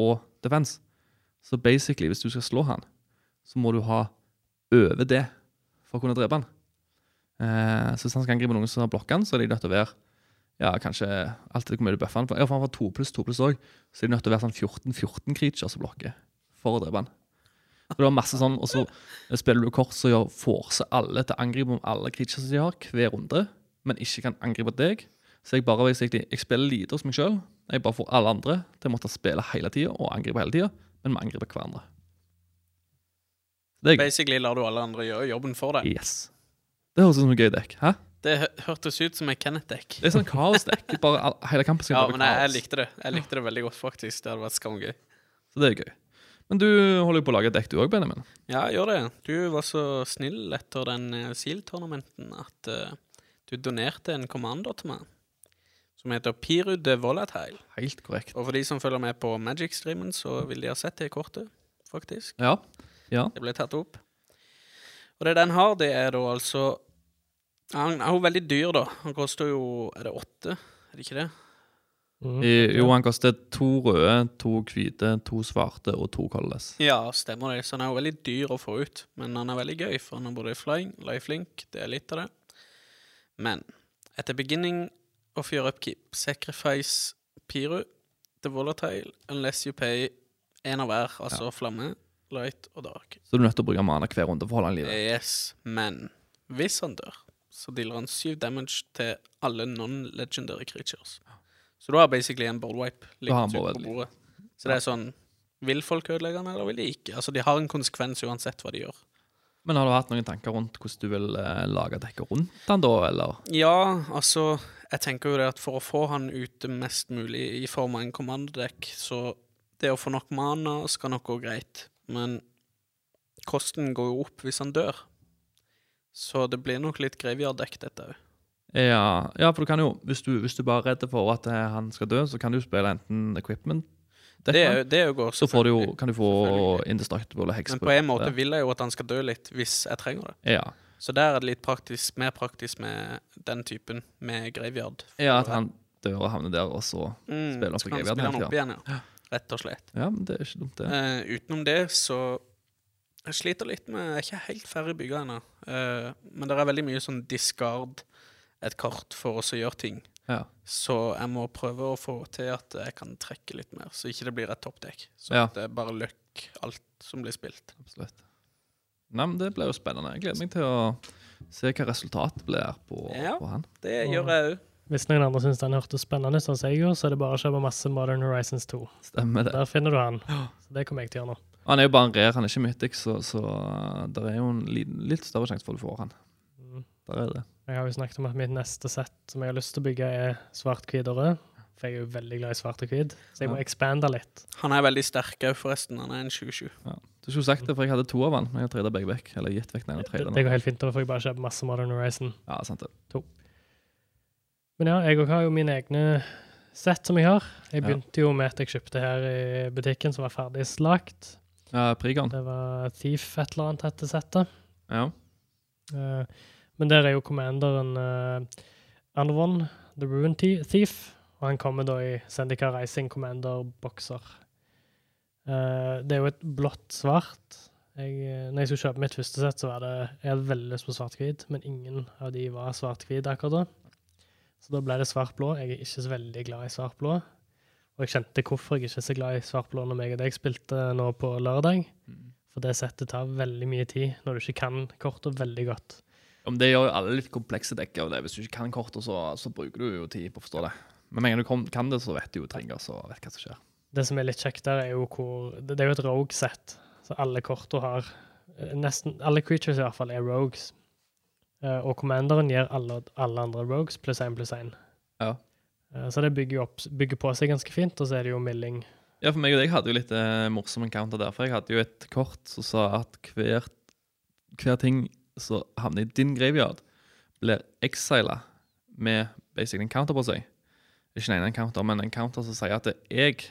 og defense. Så basically, hvis du skal slå han, så må du ha over det for å kunne drepe han. Eh, så hvis han skal angripe noen som har blokka han, så er de nødt til å være ja, kanskje alltid hvor mye du bøffer han. For- Ja, for han var 2 pluss 2 pluss òg, så er de nødt til å være sånn 14-14 creatures som blokker for å drepe han. Så det var masse sånn, Og så spiller du kort som forcer alle til å angripe om alle creatures de har, hver runde, men ikke kan angripe deg. Så jeg bare basically, jeg spiller lite hos meg sjøl. Jeg bare får alle andre til å måtte spille hele tida og angripe hele tida, men vi angriper hverandre. Det er gøy. Basically lar du alle andre gjøre jobben for deg. Yes. Det høres ut som et gøy dekk. Hæ? Det hørtes ut som et Kenneth-dekk. Det er sånn kaosdekk. Bare hele kampen skal Ja, være men jeg, jeg likte det. Jeg likte det veldig godt, faktisk. Det hadde vært skamgøy. Så det er gøy. Men du holder jo på å lage et dekk, du òg, Benjamin. Ja, jeg gjør det. Du var så snill etter den uh, SEAL-tournamenten at uh, du donerte en commander til meg som heter Piru de Volatile. Helt korrekt. Og for de som følger med på Magic-streamen, så vil de ha sett det kortet, faktisk. Ja. ja. Det ble tatt opp. Og det den har, det er da altså Han er jo veldig dyr, da. Han koster jo Er det åtte? Er det ikke det? Mm. I, jo, han koster to røde, to hvite, to svarte og to colles. Ja, stemmer det. Så han er jo veldig dyr å få ut. Men han er veldig gøy, for han har både flying, lifelink, det er litt av det. Men etter beginning of your upkeep, sacrifice Piru, the volatile, unless you pay én av hver, altså flamme, light og dark. Så du er nødt til å bruke mana hver runde for å holde han i live. Yes, men hvis han dør, så dealer han syv damage til alle non-legendary creatures. Så du har basically en board wipe liggende ute på bordet. Så det er sånn Vil folk ødelegge han, eller vil de ikke? Altså, De har en konsekvens uansett hva de gjør. Men har du hatt noen tanker rundt hvordan du vil eh, lage dekket rundt han da, eller? Ja, altså Jeg tenker jo det at for å få han ute mest mulig i form av en kommandodekk, så det å få nok mana skal nok gå greit. Men kosten går jo opp hvis han dør. Så det blir nok litt graveyard-dekk, dette òg. Ja, ja, for du kan jo, hvis du, hvis du bare er redd for at eh, han skal dø, så kan du spille enten equipment Det, er det er jo går Så får du jo, kan du få indestructible og Men på en måte vil jeg jo at han skal dø litt, hvis jeg trenger det. Ja. Så der er det litt praktisk, mer praktisk med den typen, med graveyard. ja, at han dør og havner der, og så mm, spiller han på graveyard spille han opp igjen, ja. Rett og slett. Ja, men det er ikke dumt, det. Uh, utenom det så Jeg sliter litt med Jeg er ikke helt ferdig bygga ennå. Uh, men det er veldig mye sånn discard et kart for oss å gjøre ting. Ja. Så jeg må prøve å få til at jeg kan trekke litt mer, så ikke det blir et toppdekk. Så Ja. det er bare løkk alt som blir spilt. Absolutt. Nei, men Det blir jo spennende. Jeg gleder meg til å se hva resultatet blir på, Ja. på han. Det gjør jeg òg. Hvis noen andre syns den hørtes spennende ut, sånn som jeg gjorde, så er det bare å kjøpe masse Modern Horizons 2. Stemmer det. Der finner du han. Så det kommer jeg til å gjøre nå. Han er jo bare en rer, han er ikke mythic, så, så uh, det er jo en litt større sjanse for at du får han. Mm. Der er det. Jeg har jo snakket om at mitt neste sett som jeg har lyst til å bygge, er svart, hvit og rød. For jeg er jo veldig glad i svart og hvit, så jeg må Ja. expande litt. Han er veldig sterk òg, forresten. Han er en 27. Ja. Du skulle sagt det, for jeg hadde to av den, men jeg har begge vekk. Eller gitt vekk den ene og Det, treda det går helt fint, da får jeg bare kjøpe masse Modern Horizon. Ja, sant det. To. Men ja, jeg har jo mine egne sett som jeg har. Jeg Ja. begynte jo med et jeg kjøpte her i butikken, som var ferdig slakt. Ja, Prigan. Det var Thief et eller annet hette settet. Ja. Uh, men der er jo commanderen uh, Anvon, The Ruin Thief. Og han kommer da i Sendica Rising Commander-bokser. Eh, det er jo et blått-svart. Jeg, eh, når jeg skulle kjøpe mitt første sett, så var det Jeg hadde veldig lyst på svart-hvit, men ingen av de var svart-hvit akkurat da. Så da ble det svart-blå. Jeg er ikke så veldig glad i svart-blå. Og jeg kjente hvorfor jeg ikke er så glad i svart-blå når meg og deg spilte nå på lørdag. For det settet tar veldig mye tid når du ikke kan kortet veldig godt. Men det gjør jo alle litt komplekse dekk av det. Hvis du ikke kan kortet, så, så bruker du jo tid på å forstå det. Men med en gang du kan det, så vet du jo trenger, så vet hva som skjer. Det som er litt kjekt der, er jo hvor Det det er jo et rogue-sett. Så alle korta har eh, Nesten alle creatures i hvert fall er rogues. Eh, og commanderen gir alle, alle andre rogues pluss én pluss én. Ja. Eh, så det bygger, opp, bygger på seg ganske fint, og så er det jo milling. Ja, for meg og deg hadde jo litt eh, morsom encounter der. For jeg hadde jo et kort som sa at hver, hver ting som havner i din graveyard, blir exila med basic encounter på seg. Ikke en encounter, men en encounter som sier at jeg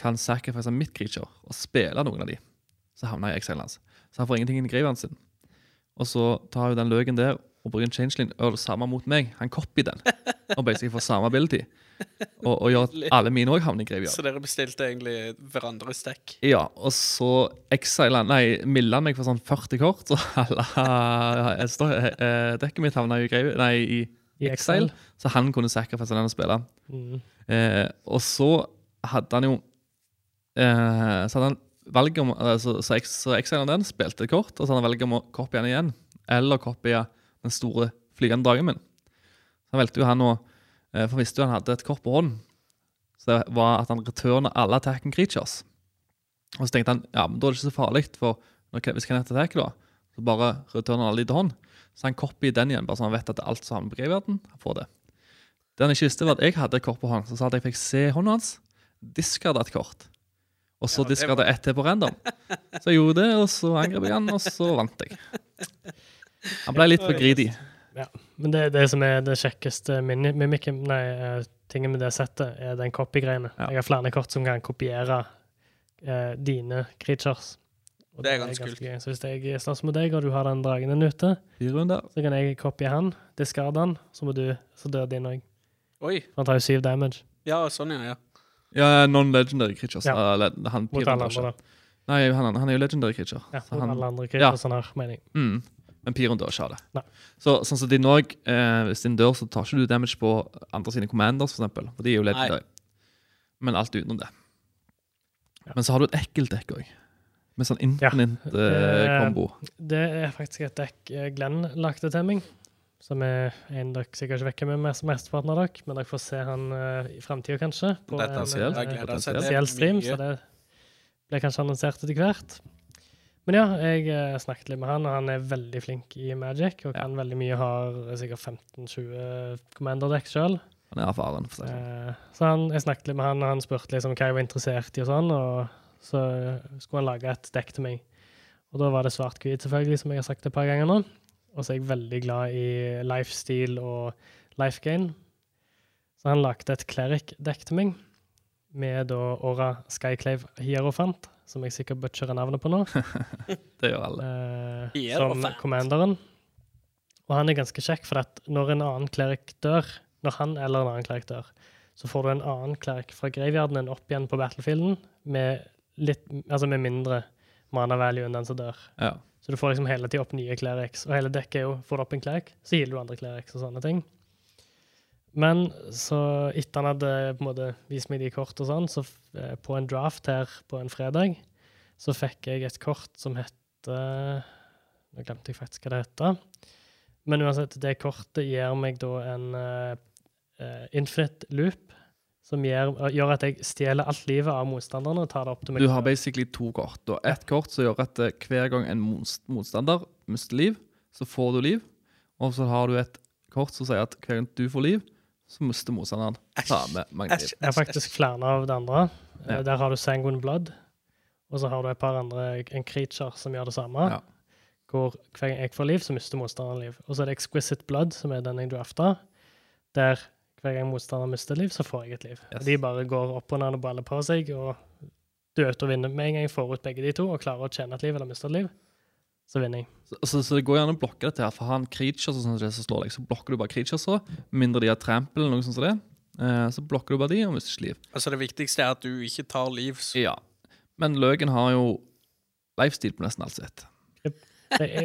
kan sacrifice mitt creature og spille noen av de. Så havner jeg i exilen hans. Så han får ingenting inn i graven sin. Og så tar jo den løken der og bruker en changeling og gjør det samme mot meg. Han copy den, og basically får samme ability. Og, og gjør at alle mine òg havner i graveyard. Så dere bestilte egentlig hverandres dekk? Ja, og så exila Nei, milda meg for sånn 40 kort, så alle eh, eh, dekket mitt havna i, greive, nei, i I Exile, Exile. så han kunne sacrifice den og spille. Mm. Eh, og så hadde han jo eh, Så hadde han valget om altså, Så, Ex- så Exilen den spilte et kort, og så hadde han valget om å copye den igjen. Eller copye den store flygende dragen min. Så han valgte jo han å eh, For han visste jo han hadde et kort på hånden. Så det var at han returner alle attacking creatures. Og så tenkte han ja, men da er det ikke så farlig, for når, hvis Kenneth attacker, da, så bare returner han alle til hånd. Så han copyer den igjen, bare så han vet at det er alt som havner på graveyarden, han får det. Det han ikke visste, var at jeg hadde et kort på hånd, så sa at jeg fikk se hånda hans. Discarda et kort. Og så Ja, det ett til på random. Så jeg gjorde det, og så angrep jeg han, og så vant jeg. Han ble litt for greedy. Men det, det som er det kjekkeste mimikken, nei, eh, tingen med det settet, er den copy-greiene. Ja. Jeg har flere kort som kan kopiere eh, dine creatures. Og Det er ganske kult. gøy. Så hvis jeg er med deg, og du har den dragen din ute, så kan jeg kopie han, diskarde han, så må du så dør din òg. For han tar jo syv damage Ja, sånn, ja. ja. Ja, non-legendary creatures. Ja. Ja. Han, mot alle andre. da. Nei, han, han er jo legendary creature. Ja, mot han, alle andre creatures han har, mening. mm, men Piron dør ikke av det. Nei. Så, sånn som din òg, eh, hvis din dør, så tar ikke du damage på andre sine commanders, for eksempel. For de er jo legendary. Men alt utenom det. Ja. Men så har du et ekkelt dekk òg. Med sånn Ja. infinite ja. eh, kombo. Det er faktisk et dekk eh, Glenn lagde til meg. Som er en dere sikkert ikke vekker med mest, mesteparten av dere, men dere får se han uh, i framtida, kanskje. På Dette en eh, spesiell stream, så det blir kanskje annonsert etter hvert. Men ja, jeg uh, snakket litt med han, og han er veldig flink i Magic. Og Ja. kan veldig mye, har sikkert 15-20 Commander-dekk sjøl. Han er erfaren. For si det sånn. Så han, jeg snakket litt med han, og han spurte liksom hva jeg var interessert i, og sånn, og så skulle han lage et dekk til meg. Og da var det svart-hvit, selvfølgelig, som jeg har sagt et par ganger nå. Og så er jeg veldig glad i lifestyle og lifegain. Så han lagde et cleric-dekk til meg, med da Aura Skyclave Hierofant, som jeg sikkert butcherer navnet på nå, Det gjør alle. eh, som Hierophant. commanderen. Og han er ganske kjekk, for at når en annen cleric dør, når han eller en annen cleric dør, så får du en annen cleric fra graveyarden enn opp igjen på battlefielden med, litt, altså med mindre mana value enn den som dør. Ja. Så du får liksom hele tida opp nye clerics. Og hele dekket er jo får du opp en cleric, så healer du andre clerics og sånne ting. Men så etter han hadde på en måte vist meg de kort og sånn, så eh, på en draft her på en fredag, så fikk jeg et kort som heter Nå glemte jeg faktisk hva det heter. Men uansett, det kortet gir meg da en eh, infinite loop, som gjør, gjør at jeg stjeler alt livet av motstanderne og tar det opp til meg. Du har basically to kort. Du har ett kort som gjør at eh, hver gang en motstander mister liv, så får du liv. Og så har du et kort som sier at hver gang du får liv, så mister motstanderen samme mange liv. Det Jeg har faktisk flere av det andre. Eh, Ja. Der har du Sanguine Blood, og så har du et par andre, en creature som gjør det samme. Ja. Hvor hver gang jeg får liv, så mister motstanderen liv. Og så er det Exquisite Blood, som er den jeg drafta, der hver gang motstanderen mister liv, så får jeg et liv. Yes. De bare går opp og ned og baller på seg, og du er ute og vinner. Med en gang jeg får ut begge de to og klarer å tjene et liv eller miste et liv, så vinner jeg. Så, så, så det går gjerne å blokke dette her. For har han creatures og sånn som det som slår deg, så blokker du bare creatures òg, mindre de har trample eller noe sånt som det. Eh, så blokker du bare de og mister ikke liv. Altså, det viktigste er at du ikke tar liv. Så. Ja. Men Løken har jo lifestyle på nesten alt sitt. Jeg,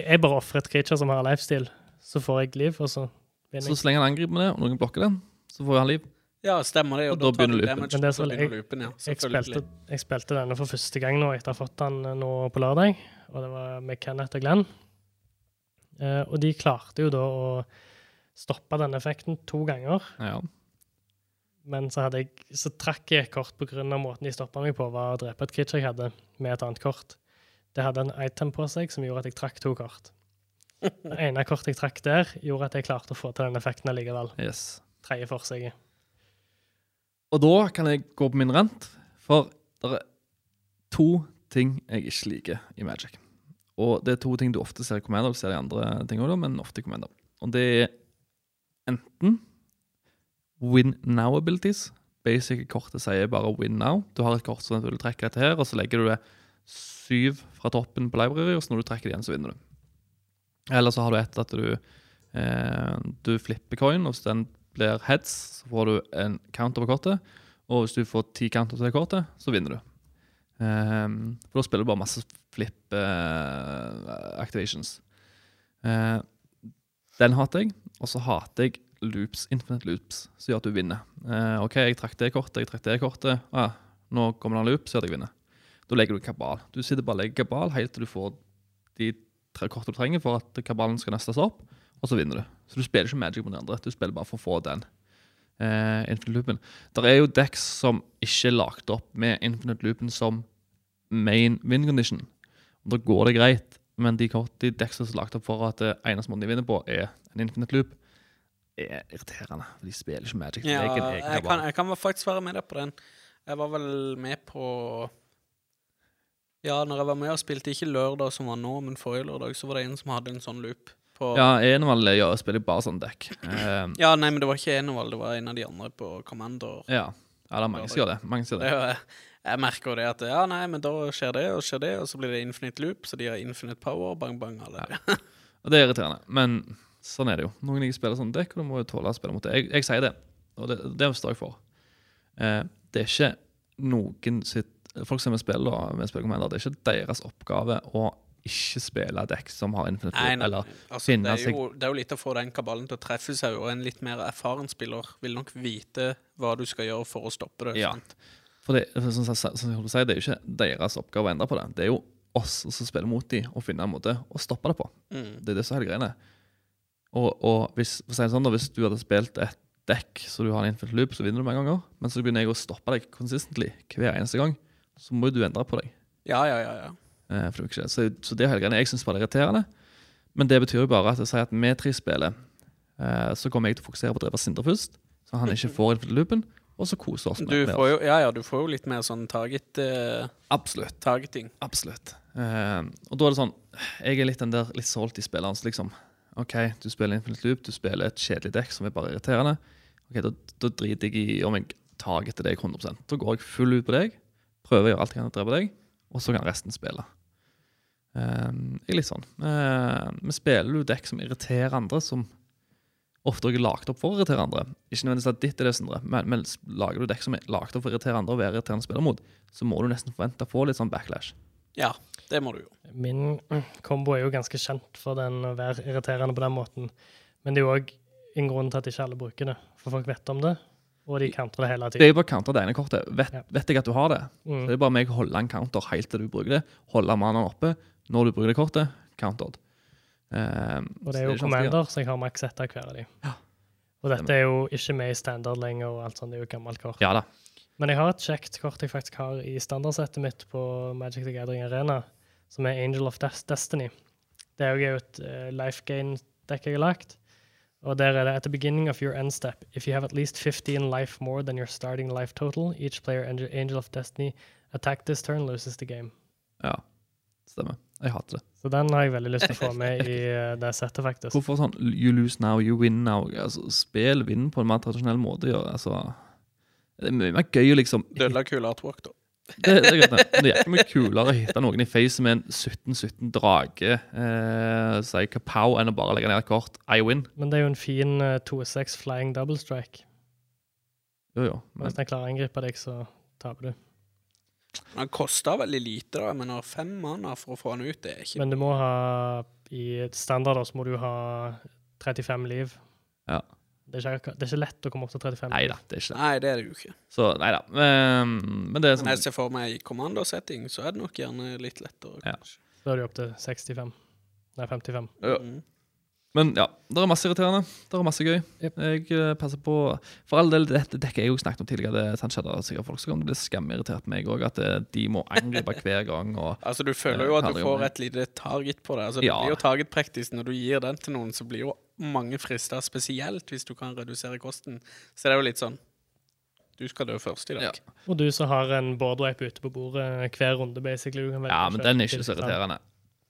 jeg bare ofrer et creature som har lifestyle, så får jeg liv, og så vinner Så jeg. så lenge han angriper med det, og noen blokker den, så får han liv. Ja, stemmer det. Og, Og da, da begynner loopen. Men det er så så- begynner loopen, ja. Jeg spilte, jeg spilte denne for første gang nå, etter å ha fått den eh, nå på lørdag. Og det var med Kenneth og Glenn. Eh, og de klarte jo da å stoppe denne effekten to ganger. Ja. Men så, hadde jeg, så trakk jeg et kort pga. måten de stoppa meg på, var å drepe et kitch jeg hadde, med et annet kort. Det hadde en item på seg som gjorde at jeg trakk to kort. Det ene kortet jeg trakk der, gjorde at jeg klarte å få til den effekten allikevel. Yes. Tredje forsøket. Og da kan jeg gå på min rant, for det er to ting jeg ikke liker i Magic. Og det er to ting du ofte ser i Commander, du ser i andre ting også, men ofte i Commander. Og det er enten win now abilities. Basic kortet sier bare win now. Du har et kort som du vil trekke dette her, og så legger du det syv fra toppen på library, og så når du trekker det igjen, så vinner du. Eller så har du et at du, eh, du flipper coin, og hvis den blir heads, så får du en counter på kortet. Og hvis du får ti counter til det kortet, så vinner du. Um, for da spiller du bare masse flip uh, activations. Uh, den hater jeg. Og så hater jeg loops, infinite loops som gjør at du vinner. Uh, OK, jeg trakk det kortet, jeg trakk det kortet. Ah, nå kommer det en loop som gjør at jeg vinner. Da legger du kabal. Du sitter bare og legger kabal helt til du får de tre kortene du trenger for at kabalen skal nestes opp, og så vinner du. Så du spiller ikke Magic mot andre, du spiller bare for å få den eh, infinite loopen. Der er jo decks som ikke er lagt opp med infinite loopen som main win condition. Og da går det greit, men de, de decks som er lagt opp for at det eneste måten de vinner på, er en infinite loop, er irriterende. De spiller ikke Magic. Ja, egen, egen jeg, kan, jeg kan faktisk være med deg på den. Jeg var vel med på Ja, når jeg var med og spilte, ikke lørdag som var nå, men forrige lørdag, så var det en som hadde en sånn loop. På, ja. Ja, Enevald ja, spiller bare sånn dekk. Ja, nei, men det var ikke Enevald, det var en av de andre på Commander. ja. ja, det er mange som gjør det. Mange som gjør Det det. jeg merker jo det at ja, nei, men da skjer det og skjer det, og så blir det infinite loop, så de har infinite power, bang, bang, alle. Og det er irriterende. Men sånn er det jo. Noen liker å spille sånn dekk, og du må jo tåle å spille mot det. Jeg, jeg sier det, og det, det står jeg for. Eh, det er ikke noen sitt Folk som vil spiller, da, med spillerkommander, det er ikke deres oppgave å ikke spille dekk som har infinite loop, eller altså, finne det, er seg jo, det er jo litt å få den kabalen til å treffe seg, og en litt mer erfaren spiller vil nok vite hva du skal gjøre for å stoppe det. Ja. sant? For det, for som, jeg- som jeg holdt si, det er jo ikke deres oppgave å endre på det. Det er jo oss som spiller mot dem, og finne en måte å stoppe det på. Mm. Det er det som er hele greiene. Og, og hvis, sånn hvis du hadde spilt et dekk så du har en infinite loop, så vinner du mange ganger. Men så begynner jeg å stoppe deg consistently hver eneste gang, så må du endre på deg. Ja, ja, ja. ja. Eh. Så, så det er greiene. Jeg syns er irriterende. Men det betyr jo bare at jeg sier at vi tre spiller, eh, så kommer jeg til å fokusere på å drepe Sindre først, så han ikke får infinite loopen, og så koser oss med Du får jo, ja, ja, du får jo litt mer sånn target, eh, Absolutt. targeting. Absolutt. Eh, og da er det sånn Jeg er litt den der litt salty-spilleren Så liksom OK, du spiller Infinite Loop, du spiller et kjedelig dekk som er bare irriterende. Ok, Da, da driter jeg i om jeg targeter deg 100% Da går jeg full ut på deg, prøver å gjøre alt jeg kan til å drepe deg, og så kan resten spille. Eh, jeg er litt sånn. vi men spiller du dekk som irriterer andre, som ofte er lagt opp for å irritere andre Ikke nødvendigvis at ditt er det, Sindre, men, men lager du dekk som er lagt opp for å irritere andre og være irriterende spiller mot, så må du nesten forvente å få litt sånn backlash. Ja, det må du jo. Min kombo er jo ganske kjent for den å være irriterende på den måten. Men det er jo òg en grunn til at ikke alle bruker det. For folk vet om det, og de counter det hele tiden. Det er jo bare counter det ene kortet. Vet, Ja. vet jeg at du har det, så Mm. det er bare meg å holde en counter helt til du bruker det. Holde mannen oppe. Når du bruker det kortet, countered. Um, Og det er jo Commander, så jeg har maks ett av hver av de. Ja. Og dette er jo ikke med i standard lenger, og alt sånt, det er jo gammelt kort. Ja da. Men jeg har et kjekt kort jeg faktisk har i standardsettet mitt på Magic the Gathering Arena, som er Angel of Des Destiny. Det er jo et uh, life gain-dekk jeg har lagt. Og der er det at the beginning of your end step, if you have at least 15 life more than your starting life total, each player Angel, Angel of Destiny attack this turn loses the game. Ja, stemmer. Jeg hater det. Så den har jeg veldig lyst til å få med i eh, det settet, faktisk. Hvorfor sånn you lose now, you win now? Altså, spill vinner på en mer tradisjonell måte. Ja. Altså, det er mye mer gøy å liksom Dødelig kule artwork, da. Det, det er greit, det. Men det er ikke mye kulere å hitte noen i face med en 17-17 drage, eh, si kapow, enn å bare legge ned et kort. I win. Men det er jo en fin uh, 2-6 flying double strike. Jo, jo. Men Hvis den klarer å angripe deg, så taper du. Han koster veldig lite, da. Men har fem måneder for å få han ut, det er ikke Men du må ha I standard så må du ha 35 liv. Ja. Det er, ikke, det er ikke lett å komme opp til 35. nei da, det er ikke det. Nei, det er det jo ikke. Så nei da. Men, men det er Men sånn jeg ser for meg i commander-setting, så er det nok gjerne litt lettere. Ja. kanskje. Da er du opp til 65. Nei, 55. Ja. Mm. Men ja, det er masse irriterende. Det er masse gøy. Yep. Jeg eh, passer på For all del, dette dekker jeg jo snakket om tidligere. Det sant, skjedde sikkert folk som kommer til å bli skammirritert meg òg, at eh, de må angripe hver gang. Og, Altså, du føler jo at du får et lite target på det. Altså, det Ja. blir jo target practice når du gir den til noen, så blir jo mange frista, spesielt hvis du kan redusere kosten. Så det er jo litt sånn Du skal dø først i dag. Ja. Og du som har en boardwipe ute på bordet hver runde, basically. Du kan ja, men den er ikke så irriterende.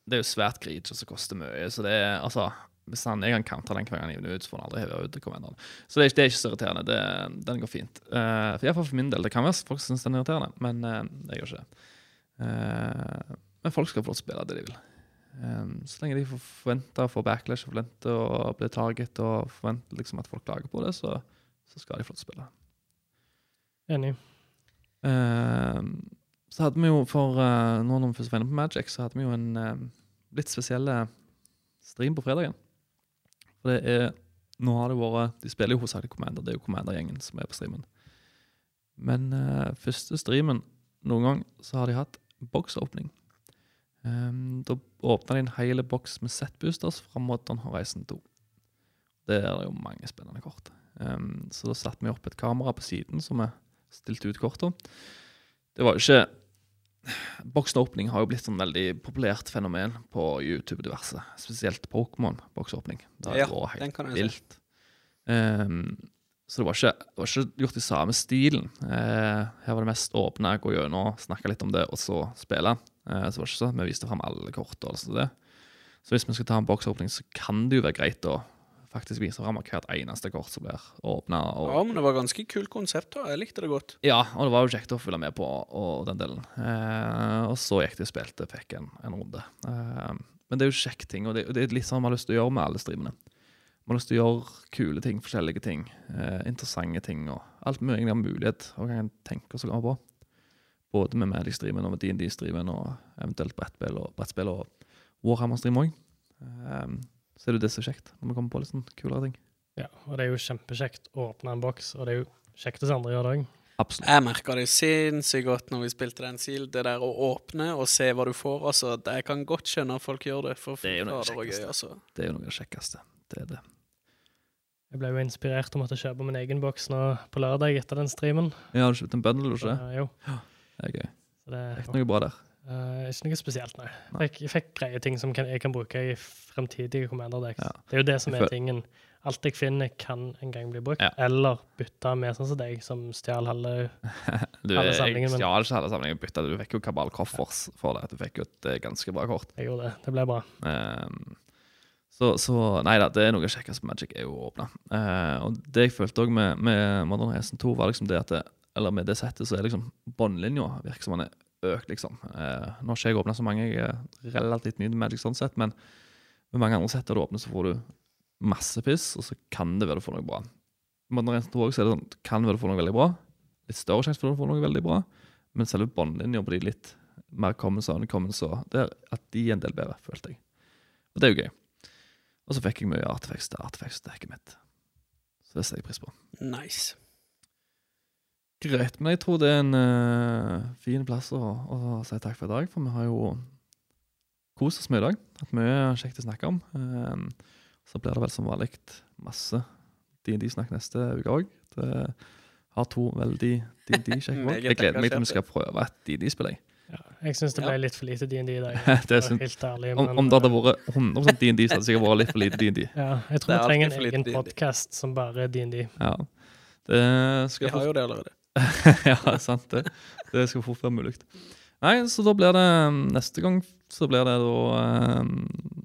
Det er jo svært grit, og så koster mye, så det er altså han, Jeg kan counter den hver gang jeg gir ut, så får han aldri heve ut commanderen. Så det er, det er ikke så irriterende. Det, den går fint. Uh, for, for min del. Det kan være folk som syns den er irriterende, men uh, jeg gjør ikke det. Uh, men folk skal få lov til å spille det de vil. Um, så lenge de får forvente å få backlash, forvente å bli target og forvente liksom at folk klager på det, så, så skal de få lov til å spille. Enig. Um, så hadde vi jo for uh, Nå når vi først var inne på Magic, så hadde vi jo en um, litt spesiell stream på fredagen. For det er Nå har det vært De spiller jo hovedsakelig Commander, det er jo Commander-gjengen som er på streamen. Men uh, første streamen noen gang så har de hatt boksåpning. Um, da åpna de en hel boks med Z-boosters fra Modern Horizon 2. Det er det jo mange spennende kort. Um, så da satte vi opp et kamera på siden som vi stilte ut kortene. Det var jo ikke Boksåpning har jo blitt sånn veldig populært fenomen på YouTube diverse. Spesielt Pokémon-boksåpning. Det har Ja, vært helt vilt. Um, så det var, ikke, det var ikke gjort i samme stilen. Uh, her var det mest åpne, gå gjennom, snakke litt om det, og så spille. Uh, så var det ikke sånn vi viste fram alle kort. og altså det. Så hvis vi skal ta en boksåpning, så kan det jo være greit å faktisk vise fram hvert eneste kort som blir åpna. Ja, men det var ganske kult konsept. da. Jeg likte det godt. ja, og det var jo kjekt å følge med på og den delen. Eh, og så gikk de og spilte, fikk en, en runde. Eh, men det er jo kjekk ting, og det, det er litt sånn man har lyst til å gjøre med alle streamene. Man har lyst til å gjøre kule ting, forskjellige ting, eh, interessante ting, og alt vi egentlig har mulighet og kan tenke oss å komme på. Både med Magic-streamen og med DND-streamen og eventuelt brettspill og, brettspill og Warhammer-stream òg. Så er det det som er kjekt, når vi kommer på litt sånn kulere ting. Ja, og det er jo kjempekjekt å åpne en boks, og det er jo kjekt se andre gjør det òg. Absolutt. Jeg merka det sinnssykt godt når vi spilte den SIL. Det der å åpne og se hva du får. Altså, Jeg kan godt skjønne at folk gjør det. For Det er jo noe av det kjekkeste. gøy, altså. Det er jo noe av det kjekkeste. Det er det. Jeg ble jo inspirert til å måtte kjøpe min egen boks nå på lørdag etter den streamen. Ja, har du kjøpt en bundle, ikke det? Så, jo, Det er gøy. så det Det er ikke noe bra der. Eh, ikke noe spesielt, nei. Nei. Jeg, jeg fikk greie ting som kan, jeg kan bruke i fremtidige Commander decks. Ja. Det er jo det som er tingen. Alt jeg finner, kan en gang bli brukt. Ja. Eller bytta med sånn som deg, som stjal halve Du, jeg samlingen, men- stjal ikke halve samlingen, bytta. Du fikk jo Kabal Coffers for det. Du fikk jo et eh, ganske bra kort. Jeg gjorde det. Det ble bra. Um, så, så nei da, det er noe kjekkest med Magic, er jo å åpne. Uh, og det jeg følte òg med, med Modern Horizon 2, var liksom det at det, Eller med det settet, så er liksom båndlinja virker som er økt, liksom. Eh, nå har ikke jeg åpna så mange, jeg er relativt ny til Magic sånn sett, men med mange andre sett der du åpner, så får du masse piss, og så kan det være du får noe bra. Men 2 også, så er det sånn, kan det være du får noe veldig bra. Litt større sjanse for at du får noe veldig bra, men selve båndlinja de litt mer commons og uncommons, det er at de er en del bedre, følte jeg. Og det er jo gøy. Og så fikk jeg mye artefacts til artifacts-dekket mitt. Så det setter jeg pris på. Nice. Greit, men jeg tror det er en uh, fin plass å, å si takk for i dag, for vi har jo kost oss med i dag. Hatt mye kjekt å snakke om. Um, så blir det vel som vanlig masse D&D-snakk neste uke òg. Det har to veldig folk. Jeg gleder meg til vi skal prøve et D&D-spill, jeg. Ja, jeg syns det ble Ja. litt for lite DND i dag. det er Helt ærlig. Om, men, om det hadde vært 100 D&D, så hadde det sikkert vært litt for lite D&D. ja, Jeg tror vi trenger en egen podkast som bare er DND. Ja. Det Vi skal har jo det allerede. ja, sant det. Det skal fort være mulig. Nei, så da blir det um, Neste gang så blir det da um,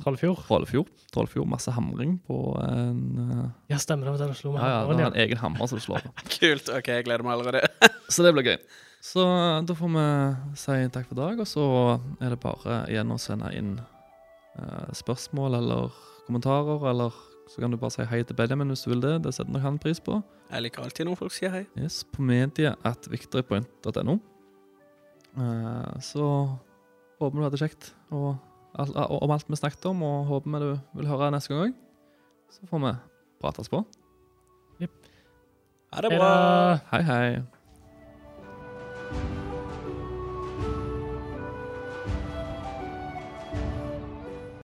Trollfjord. Trollfjord. Trollfjord, masse hamring på en uh, Ja, stemmer det. var det du slo med Ja, ja, hammeren, det en egen hammer som du slår på. Kult. OK, jeg gleder meg allerede. Så det blir gøy. Så uh, da får vi si takk for i dag, og så er det bare igjen å sende inn uh, spørsmål eller kommentarer, eller så kan du bare si hei til Benjamin hvis du vil det. Det setter nok han pris på. Jeg liker alltid når folk sier hei. Yes, på medie at victorypoint.no. Eh, så håper vi du hadde det kjekt og, all, og, om alt vi snakket om, og håper vi du vil høre neste gang òg. Så får vi prates på. Ha det bra. Hei, hei.